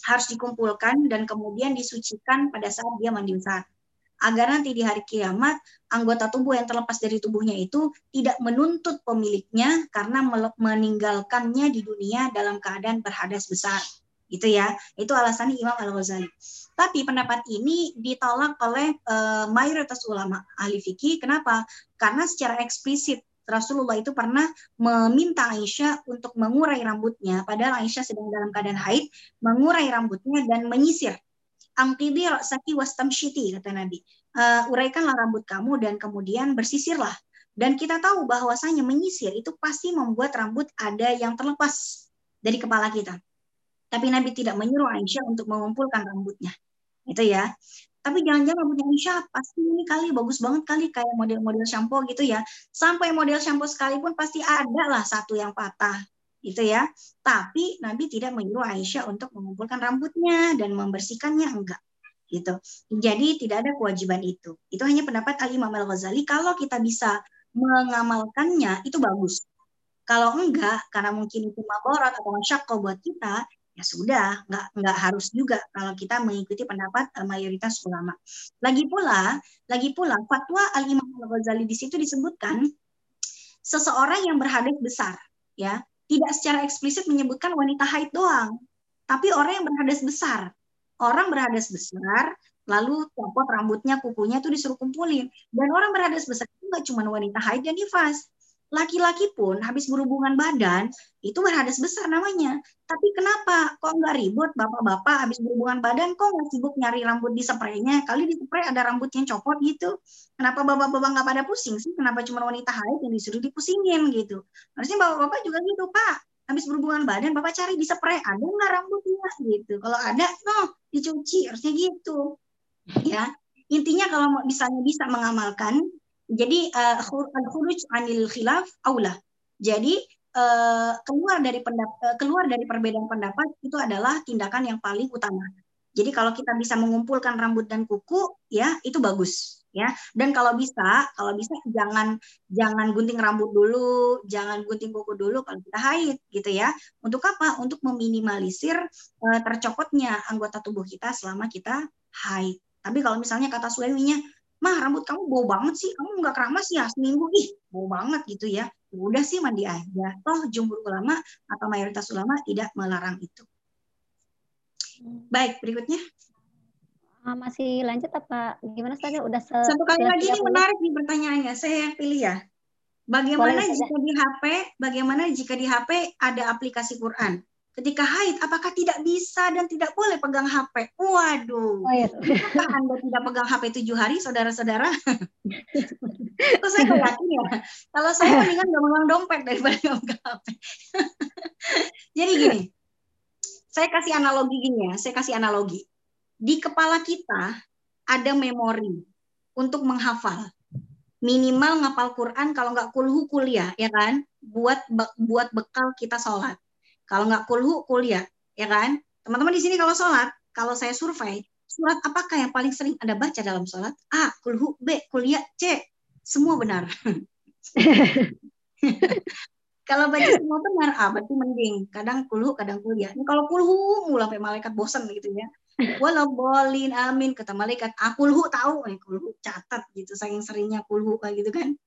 harus dikumpulkan dan kemudian disucikan pada saat dia mandi besar. Agar nanti di hari kiamat anggota tubuh yang terlepas dari tubuhnya itu tidak menuntut pemiliknya karena meninggalkannya di dunia dalam keadaan berhadas besar. Itu ya, itu alasannya Imam Al-Ghazali. Tapi pendapat ini ditolak oleh e, mayoritas ulama ahli fikih. Kenapa? Karena secara eksplisit Rasulullah itu pernah meminta Aisyah untuk mengurai rambutnya, padahal Aisyah sedang dalam keadaan haid, mengurai rambutnya dan menyisir. Angkidi saki wastamshiti, kata Nabi. Uh, uraikanlah rambut kamu dan kemudian bersisirlah. Dan kita tahu bahwasanya menyisir itu pasti membuat rambut ada yang terlepas dari kepala kita. Tapi Nabi tidak menyuruh Aisyah untuk mengumpulkan rambutnya. Itu ya tapi jangan-jangan rambutnya Aisyah pasti ini kali bagus banget kali kayak model-model shampoo gitu ya. Sampai model shampoo sekalipun pasti ada lah satu yang patah gitu ya. Tapi Nabi tidak menyuruh Aisyah untuk mengumpulkan rambutnya dan membersihkannya enggak gitu. Jadi tidak ada kewajiban itu. Itu hanya pendapat Ali Imam Al-Ghazali kalau kita bisa mengamalkannya itu bagus. Kalau enggak karena mungkin itu maborat atau masyakoh buat kita, ya sudah nggak nggak harus juga kalau kita mengikuti pendapat uh, mayoritas ulama. Lagi pula, lagi pula fatwa Al Imam Al Ghazali di situ disebutkan seseorang yang berhadas besar, ya tidak secara eksplisit menyebutkan wanita haid doang, tapi orang yang berhadas besar. Orang berhadas besar, lalu copot rambutnya, kukunya itu disuruh kumpulin. Dan orang berhadas besar itu nggak cuma wanita haid dan nifas, laki-laki pun habis berhubungan badan itu berhadas besar namanya. Tapi kenapa kok nggak ribut bapak-bapak habis berhubungan badan kok nggak sibuk nyari rambut di spraynya? Kali di spray ada rambut yang copot gitu. Kenapa bapak-bapak nggak pada pusing sih? Kenapa cuma wanita haid yang disuruh dipusingin gitu? Harusnya bapak-bapak juga gitu pak. Habis berhubungan badan bapak cari di spray ada nggak rambutnya gitu. Kalau ada, no dicuci harusnya gitu. Ya intinya kalau misalnya bisa mengamalkan jadi uh, al-khuruj anil khilaf aula. Jadi uh, keluar dari uh, keluar dari perbedaan pendapat itu adalah tindakan yang paling utama. Jadi kalau kita bisa mengumpulkan rambut dan kuku, ya itu bagus, ya. Dan kalau bisa, kalau bisa jangan jangan gunting rambut dulu, jangan gunting kuku dulu kalau kita haid, gitu ya. Untuk apa? Untuk meminimalisir tercopotnya anggota tubuh kita selama kita haid. Tapi kalau misalnya kata suaminya, mah rambut kamu bau banget sih, kamu nggak keramas ya seminggu, ih bau banget gitu ya. Udah sih mandi aja. Toh jumhur ulama atau mayoritas ulama tidak melarang itu. Baik, berikutnya. Ah, masih lanjut apa gimana saja udah se satu kali lagi ini menarik nih pertanyaannya saya yang pilih ya bagaimana Boleh, jika di HP bagaimana jika di HP ada aplikasi Quran ketika haid apakah tidak bisa dan tidak boleh pegang HP? Waduh. Oh, iya. Apakah Anda tidak pegang HP tujuh hari, saudara-saudara? Itu saya nggak yakin ya. Kalau saya mendingan nggak megang dompet daripada nggak pegang HP. Jadi gini, saya kasih analogi gini ya, saya kasih analogi. Di kepala kita ada memori untuk menghafal. Minimal ngapal Quran kalau nggak kulhu kuliah ya kan, buat buat bekal kita sholat. Kalau nggak kulhu kuliah ya kan. Teman-teman di sini kalau sholat, kalau saya survei, surat apakah yang paling sering Anda baca dalam sholat? A. Kulhu, B. Kuliah, C. Semua benar. kalau baca semua benar, ah berarti mending. Kadang kulhu, kadang kuliah. Ini kalau kulhu, mulai sampai malaikat bosan gitu ya. Walau bolin, amin, kata malaikat. Ah kulhu tahu, eh, kulhu catat gitu. Saking seringnya kulhu kayak gitu kan.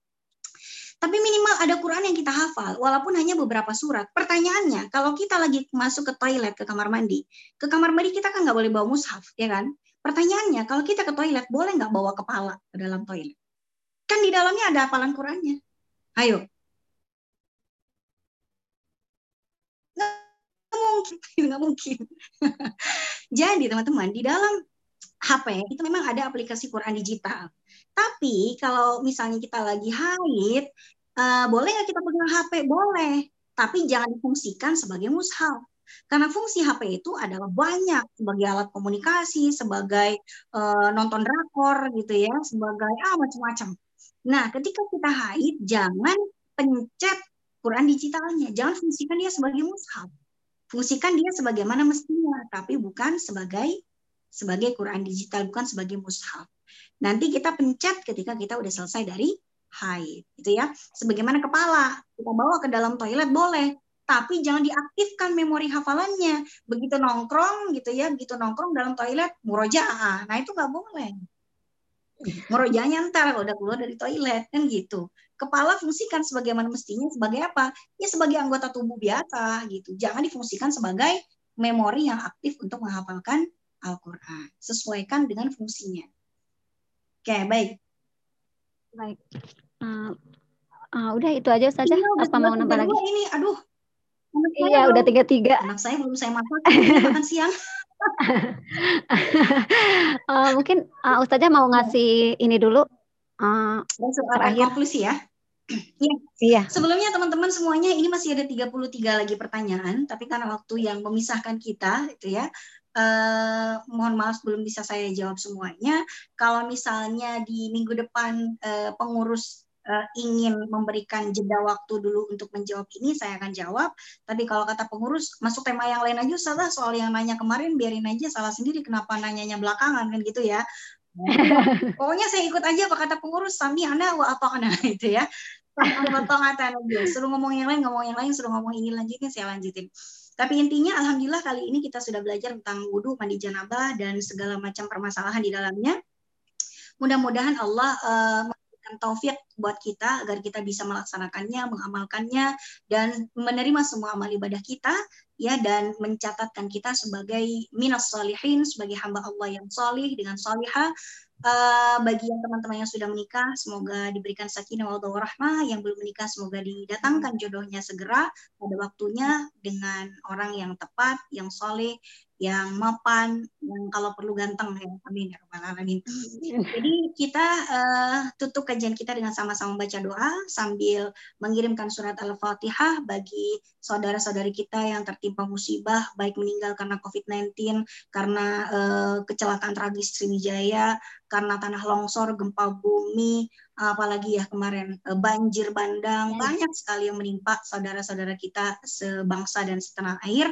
Tapi minimal ada Quran yang kita hafal, walaupun hanya beberapa surat. Pertanyaannya, kalau kita lagi masuk ke toilet, ke kamar mandi, ke kamar mandi kita kan nggak boleh bawa mushaf, ya kan? Pertanyaannya, kalau kita ke toilet, boleh nggak bawa kepala ke dalam toilet? Kan di dalamnya ada hafalan Qurannya. Ayo. Nggak mungkin, nggak mungkin. Jadi teman-teman, di dalam HP itu memang ada aplikasi Quran digital. Tapi kalau misalnya kita lagi haid, uh, boleh nggak kita pegang HP? Boleh, tapi jangan difungsikan sebagai mushaf. Karena fungsi HP itu adalah banyak sebagai alat komunikasi, sebagai uh, nonton drakor gitu ya, sebagai ah macam-macam. Nah, ketika kita haid, jangan pencet Quran digitalnya, jangan fungsikan dia sebagai mushaf. Fungsikan dia sebagaimana mestinya, tapi bukan sebagai sebagai Quran digital, bukan sebagai mushaf. Nanti kita pencet ketika kita udah selesai dari haid gitu ya. Sebagaimana kepala kita bawa ke dalam toilet boleh. Tapi jangan diaktifkan memori hafalannya. Begitu nongkrong gitu ya begitu nongkrong dalam toilet murojaah. Nah itu nggak boleh. Murojaahnya ntar kalau udah keluar dari toilet kan gitu. Kepala fungsikan sebagaimana mestinya sebagai apa? Ya sebagai anggota tubuh biasa gitu. Jangan difungsikan sebagai memori yang aktif untuk menghafalkan Al-Quran. Sesuaikan dengan fungsinya. Oke baik baik Uh, uh, udah itu aja saja. Iya, Apa mau nambah lagi? Ini, aduh. iya, udah tiga tiga. Anak saya belum saya masak. makan siang. uh, mungkin uh, Ustazah mau ngasih ini dulu. Uh, terakhir. konklusi ya. Iya. iya. Sebelumnya teman-teman semuanya ini masih ada 33 lagi pertanyaan, tapi karena waktu yang memisahkan kita itu ya, Uh, mohon maaf belum bisa saya jawab semuanya. Kalau misalnya di minggu depan uh, pengurus uh, ingin memberikan jeda waktu dulu untuk menjawab ini, saya akan jawab. Tapi kalau kata pengurus, masuk tema yang lain aja salah soal yang nanya kemarin, biarin aja salah sendiri kenapa nanyanya belakangan kan gitu ya. Pokoknya saya ikut aja apa kata pengurus, sami anda apa kena itu ya. Potong aja, suruh ngomong yang lain, ngomong yang lain, suruh ngomong ini lanjutin, saya lanjutin. Tapi intinya alhamdulillah kali ini kita sudah belajar tentang wudhu, mandi janabah dan segala macam permasalahan di dalamnya. Mudah-mudahan Allah uh, memberikan taufik buat kita agar kita bisa melaksanakannya, mengamalkannya dan menerima semua amal ibadah kita ya dan mencatatkan kita sebagai minas salihin sebagai hamba Allah yang salih dengan salihah Uh, bagi yang teman-teman yang sudah menikah, semoga diberikan sakinah wa rahmah. Yang belum menikah, semoga didatangkan jodohnya segera pada waktunya dengan orang yang tepat, yang soleh, yang mapan, yang kalau perlu ganteng ya. Amin ya rabbal alamin. Jadi kita uh, tutup kajian kita dengan sama-sama baca doa sambil mengirimkan surat Al-Fatihah bagi saudara-saudari kita yang tertimpa musibah baik meninggal karena COVID-19, karena uh, kecelakaan tragis Sriwijaya, karena tanah longsor, gempa bumi, apalagi ya kemarin uh, banjir bandang, banyak sekali yang menimpa saudara-saudara kita sebangsa dan setanah air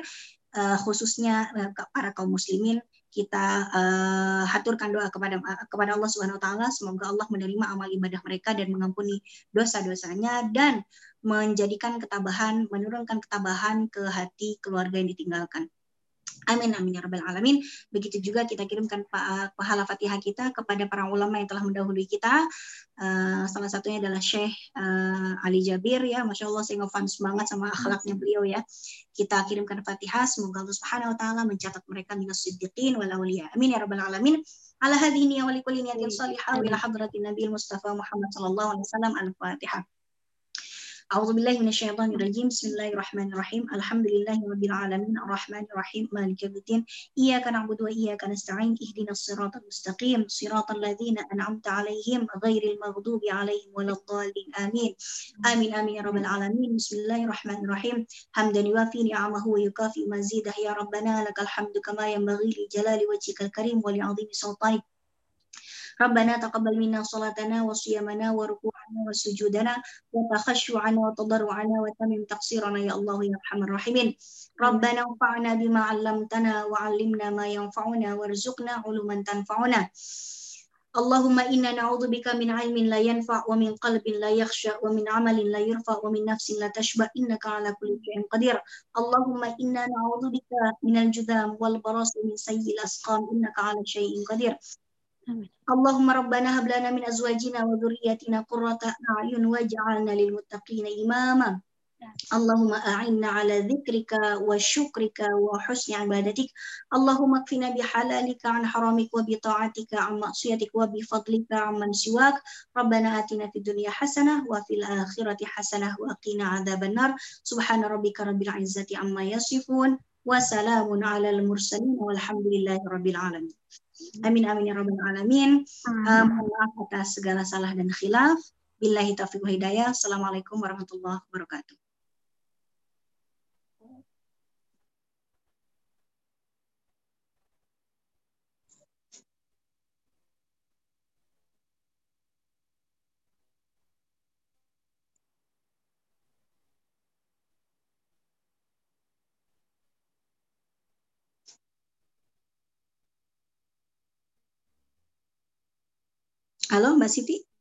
uh, khususnya uh, para kaum muslimin kita uh, haturkan doa kepada kepada Allah Subhanahu wa taala semoga Allah menerima amal ibadah mereka dan mengampuni dosa-dosanya dan menjadikan ketabahan menurunkan ketabahan ke hati keluarga yang ditinggalkan. Amin amin ya rabbal alamin. Begitu juga kita kirimkan pahala Fatihah kita kepada para ulama yang telah mendahului kita. Uh, salah satunya adalah Syekh uh, Ali Jabir ya, masya Allah saya ngefans banget sama akhlaknya beliau ya. Kita kirimkan Fatihah, semoga Allah Subhanahu Wa Taala mencatat mereka minas siddiqin wal auliya. Amin ya rabbal alamin. Ala hadhihi wa likulli niyatin salihah ila hadratin Nabi Mustafa Muhammad sallallahu alaihi wasallam al-Fatihah. أعوذ بالله من الشيطان الرجيم. بسم الله الرحمن الرحيم. الحمد لله رب العالمين. الرحمن الرحيم. مالك يوم الدين. إياك نعبد وإياك نستعين. اهدنا الصراط المستقيم. صراط الذين أنعمت عليهم غير المغضوب عليهم ولا الضالين. آمين. آمين. آمين يا رب العالمين. بسم الله الرحمن الرحيم. حمدا يوافي نعمه ويكافئ مزيده. يا ربنا لك الحمد كما ينبغي لجلال وجهك الكريم ولعظيم سلطانك. ربنا تقبل منا صلاتنا وصيامنا وركوعنا وسجودنا وتخشعنا وتضرعنا وتمم تقصيرنا يا الله يا أرحم الراحمين. ربنا انفعنا بما علمتنا وعلمنا ما ينفعنا وارزقنا علوما تنفعنا. اللهم إنا نعوذ بك من علم لا ينفع ومن قلب لا يخشى ومن عمل لا يرفع ومن نفس لا تشبع إنك على كل شيء قدير. اللهم إنا نعوذ بك من الجذام والبراس من سيء الأسقام إنك على شيء قدير. اللهم ربنا هب لنا من أزواجنا وذرياتنا قرة أعين واجعلنا للمتقين إماما. اللهم أعنا على ذكرك وشكرك وحسن عبادتك. اللهم اكفنا بحلالك عن حرامك وبطاعتك عن معصيتك وبفضلك عمن سواك. ربنا آتنا في الدنيا حسنة وفي الآخرة حسنة وقنا عذاب النار. سبحان ربك رب العزة عما يصفون وسلام على المرسلين والحمد لله رب العالمين. Amin amin ya rabbal alamin. Mohon maaf atas segala salah dan khilaf. Billahi taufiq hidayah. Assalamualaikum warahmatullahi wabarakatuh. Halo Mbak Siti.